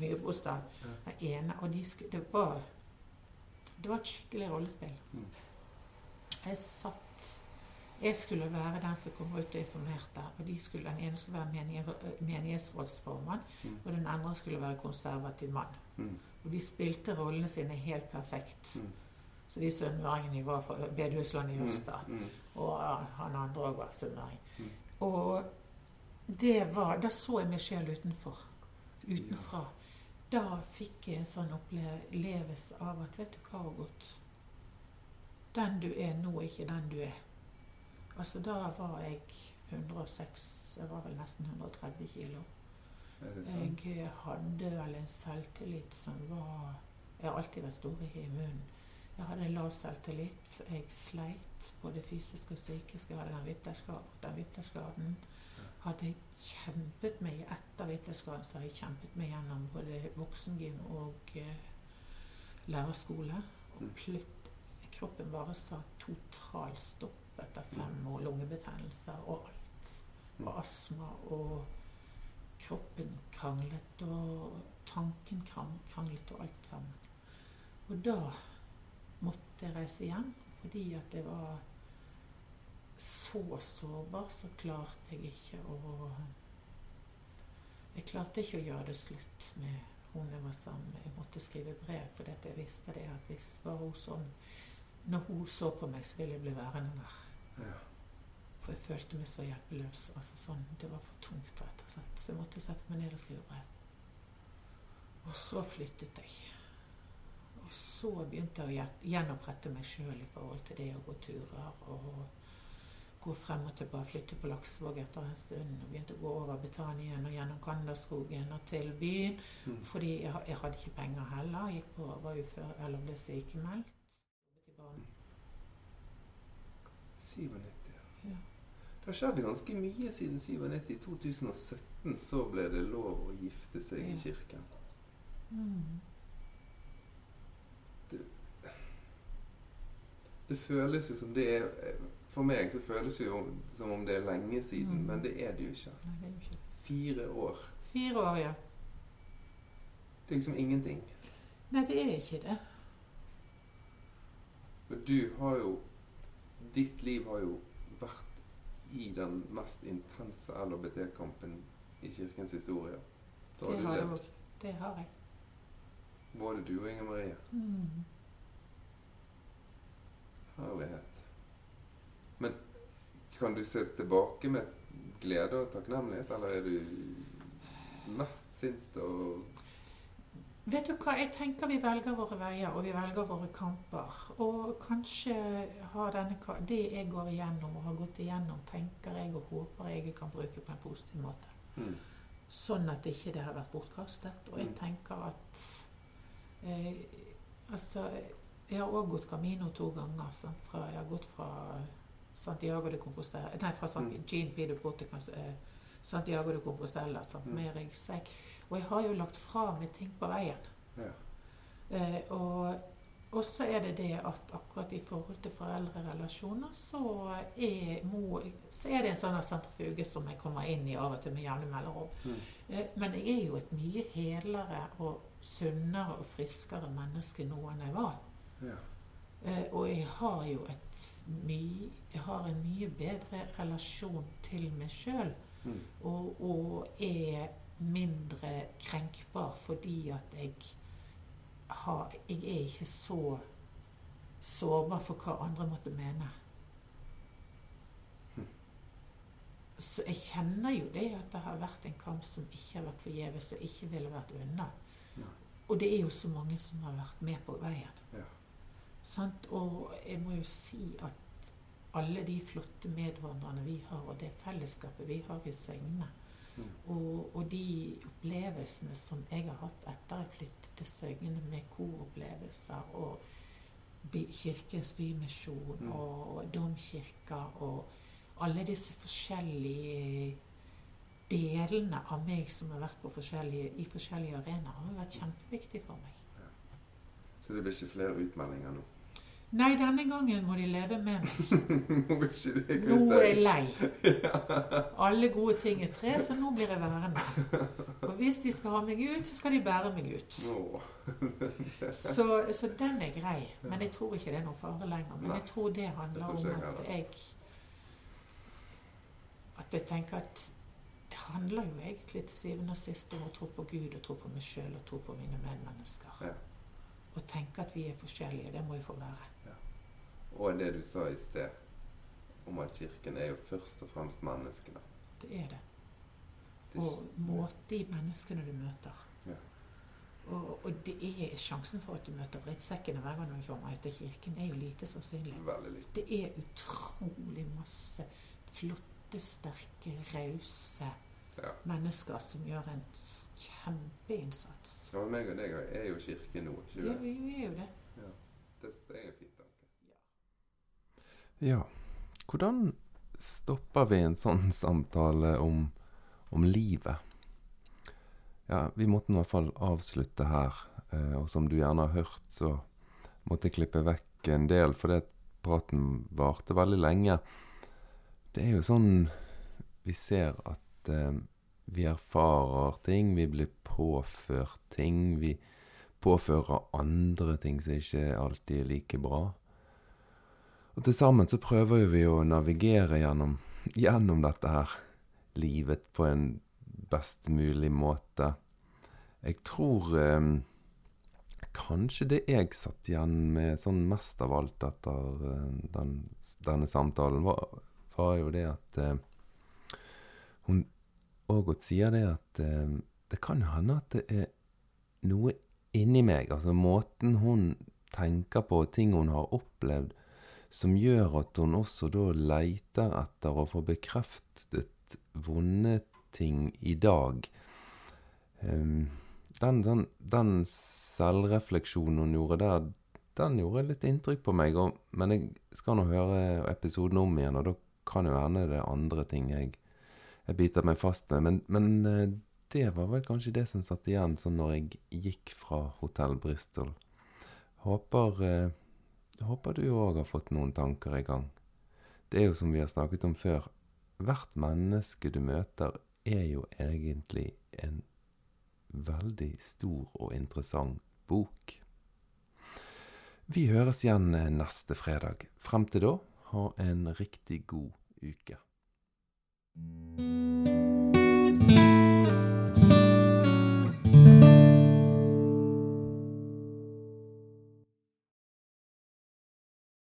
Myrbostad. Den ene. Og de skulle, det, var, det var et skikkelig rollespill. Mm. Jeg satt Jeg skulle være den som kom ut og informerte. Og de skulle, den ene skulle være menighetsrådsformann, Mm. og den andre skulle være konservativ mann. Og de spilte rollene sine helt perfekt. Så de sunnmøringene var fra bedehuslandet i Mm. Mm. Og han andre òg var sunnmøring. Mm. Og det var Da så jeg meg sjøl utenfor. Utenfra. Da fikk jeg en sånn opplevelse av at vet du hva, Ågot Den du er nå, er ikke den du er. Altså, da var jeg 106 Jeg var vel nesten 130 kilo. Jeg hadde vel en selvtillit som var Jeg har alltid vært stor i munnen. Jeg hadde lav selvtillit. Jeg sleit både fysisk og psykisk. Jeg hadde den whiplash-skaden. Den hadde jeg kjempet meg etter whiplash-skaden, så har jeg kjempet meg gjennom både voksengym og uh, lærerskole. Og Mm. plutt, kroppen bare sa total stopp etter fem år. Lungebetennelser og alt. Mm. Og astma og kroppen kranglet, og tanken kranglet, og alt sammen. Og da måtte reise hjem, fordi at jeg var så sårbar, så klarte jeg ikke å Jeg klarte ikke å gjøre det slutt med hun jeg var sammen med. Jeg måtte skrive brev, for jeg visste det at hvis bare hun sånn Når hun så på meg, så ville jeg bli værende der. Ja. For jeg følte meg så hjelpeløs. Altså sånn, det var for tungt, rett og slett. Så jeg måtte sette meg ned og skrive brev. Og så flyttet jeg. Og så begynte jeg å gjenopprette meg sjøl i forhold til det å gå turer og gå frem og tilbake, flytte på Laksevåg etter en stund. Og begynte å gå over Betanien og gjennom Kandaskogen og til byen. Mm. Fordi jeg, jeg hadde ikke penger heller. Jeg gikk på, var ufør eller ble sykemeldt. Mm. 97. Ja. Det har skjedd ganske mye siden 97. I 2017 så ble det lov å gifte seg i kirken. Mm. Det føles jo som det er For meg så føles det jo som om det er lenge siden, Mm. men det er det jo ikke. Nei, det er jo ikke. Fire år. Fire år, ja. Det er liksom ingenting. Nei, det er ikke det. Men du har jo Ditt liv har jo vært i den mest intense LHBT-kampen i kirkens historie. Da Det har har du levd. Det har jeg. Både du og Inger Marie. Mm. Herlighet. Men kan du se tilbake med glede og takknemlighet, eller er du mest sint og Vet du hva, jeg tenker vi velger våre veier, og vi velger våre kamper. Og kanskje har denne, det jeg går igjennom og har gått igjennom, tenker jeg og håper jeg kan bruke på en positiv måte. mm. Sånn at ikke det har vært bortkastet. Og jeg Mm. tenker at eh, Altså, jeg har òg gått Camino to ganger. Sant? Fra, jeg har gått fra Santiago de Compostela Nei, fra San, Mm. Jean Pido eh, Santiago de Compostela sant? Mm. med ryggsekk. Og jeg har jo lagt fra meg ting på veien. Ja. Eh, og og så er det det at akkurat i forhold til foreldrerelasjoner, så er, må, så er det en sånn sentrifuge som jeg kommer inn i av og til med jevne mellomrom. Mm. Eh, Men jeg er jo et mye helere og sunnere og friskere menneske nå enn jeg var. ja. Eh, Og jeg har jo et mye Jeg har en mye bedre relasjon til meg sjøl. Mm. Og, og er mindre krenkbar fordi at jeg har Jeg er ikke så sårbar for hva andre måtte mene. Hm. Så jeg kjenner jo det at det har vært en kamp som ikke har vært forgjeves, og ikke ville vært unna. Og det er jo så mange som har vært med på veien. Ja. Sant? Og jeg må jo si at alle de flotte medvandrerne vi har, og det fellesskapet vi har i Søgne, Og, og de opplevelsene som jeg har hatt etter jeg flyttet til Søgne, med koropplevelser og Kirkens Bymisjon Mm. og domkirka og alle disse forskjellige delene av meg som har vært på forskjellige, i forskjellige arenaer, har vært kjempeviktig for meg. Så det blir ikke flere utmeldinger nå? Nei, denne gangen må de leve med meg. Nå blir ikke det Nå er jeg lei. Alle gode ting er tre, så nå blir jeg værende. Og hvis de skal ha meg ut, så skal de bære meg ut. Så, så den er grei. Men jeg tror ikke det er noen fare lenger. Men jeg tror det handler om at jeg At jeg tenker at handler jo egentlig til syvende og sist om å tro på Gud og tro på meg sjøl og tro på mine medmennesker. Ja. Og tenke at vi er forskjellige. Det må vi få være. Og det du sa i sted, om at kirken er jo først og fremst menneskene. Det er det. Og måte de menneskene du møter. Ja. Og, og det er sjansen for at du møter drittsekkene hver gang du kommer til kirken, er jo lite sannsynlig. veldig lite Det er utrolig masse flotte, sterke, rause Ja. mennesker som gjør en kjempeinnsats. Ja, men meg og deg er jo kirke nå, ikke Ja, vi er jo det. Det det er en fin tanke. Ja, hvordan stopper vi en sånn samtale om, om livet? Ja, vi måtte i hvert fall avslutte her. Eh, og som du gjerne har hørt, så måtte jeg klippe vekk en del, fordi det praten varte veldig lenge. Det er jo sånn vi ser at eh, vi erfarer ting, vi blir påført ting. Vi påfører andre ting som ikke alltid er like bra. Og til sammen så prøver vi å navigere gjennom, gjennom dette her livet på en best mulig måte. Jeg tror eh, kanskje det jeg satt igjen med sånn mest av alt etter eh, den, denne samtalen, var, var jo det at eh, hun Ågot sier det at eh, det kan hende at det er noe inni meg, altså måten hun tenker på, ting hun har opplevd, som gjør at hun også da leiter etter å få bekreftet vonde ting i dag. Um, den, den, den selvrefleksjonen hun gjorde der, den gjorde litt inntrykk på meg. Og, men jeg skal nå høre episoden om igjen, og da kan jo hende det er andre ting jeg, jeg biter meg fast med. Men, men eh, det var vel kanskje det som satt igjen sånn når jeg gikk fra Hotell Bristol. Håper eh, Håper du òg har fått noen tanker i gang. Det er jo som vi har snakket om før, hvert menneske du møter er jo egentlig en veldig stor og interessant bok. Vi høres igjen eh, neste fredag. Frem til da, ha en riktig god uke. Música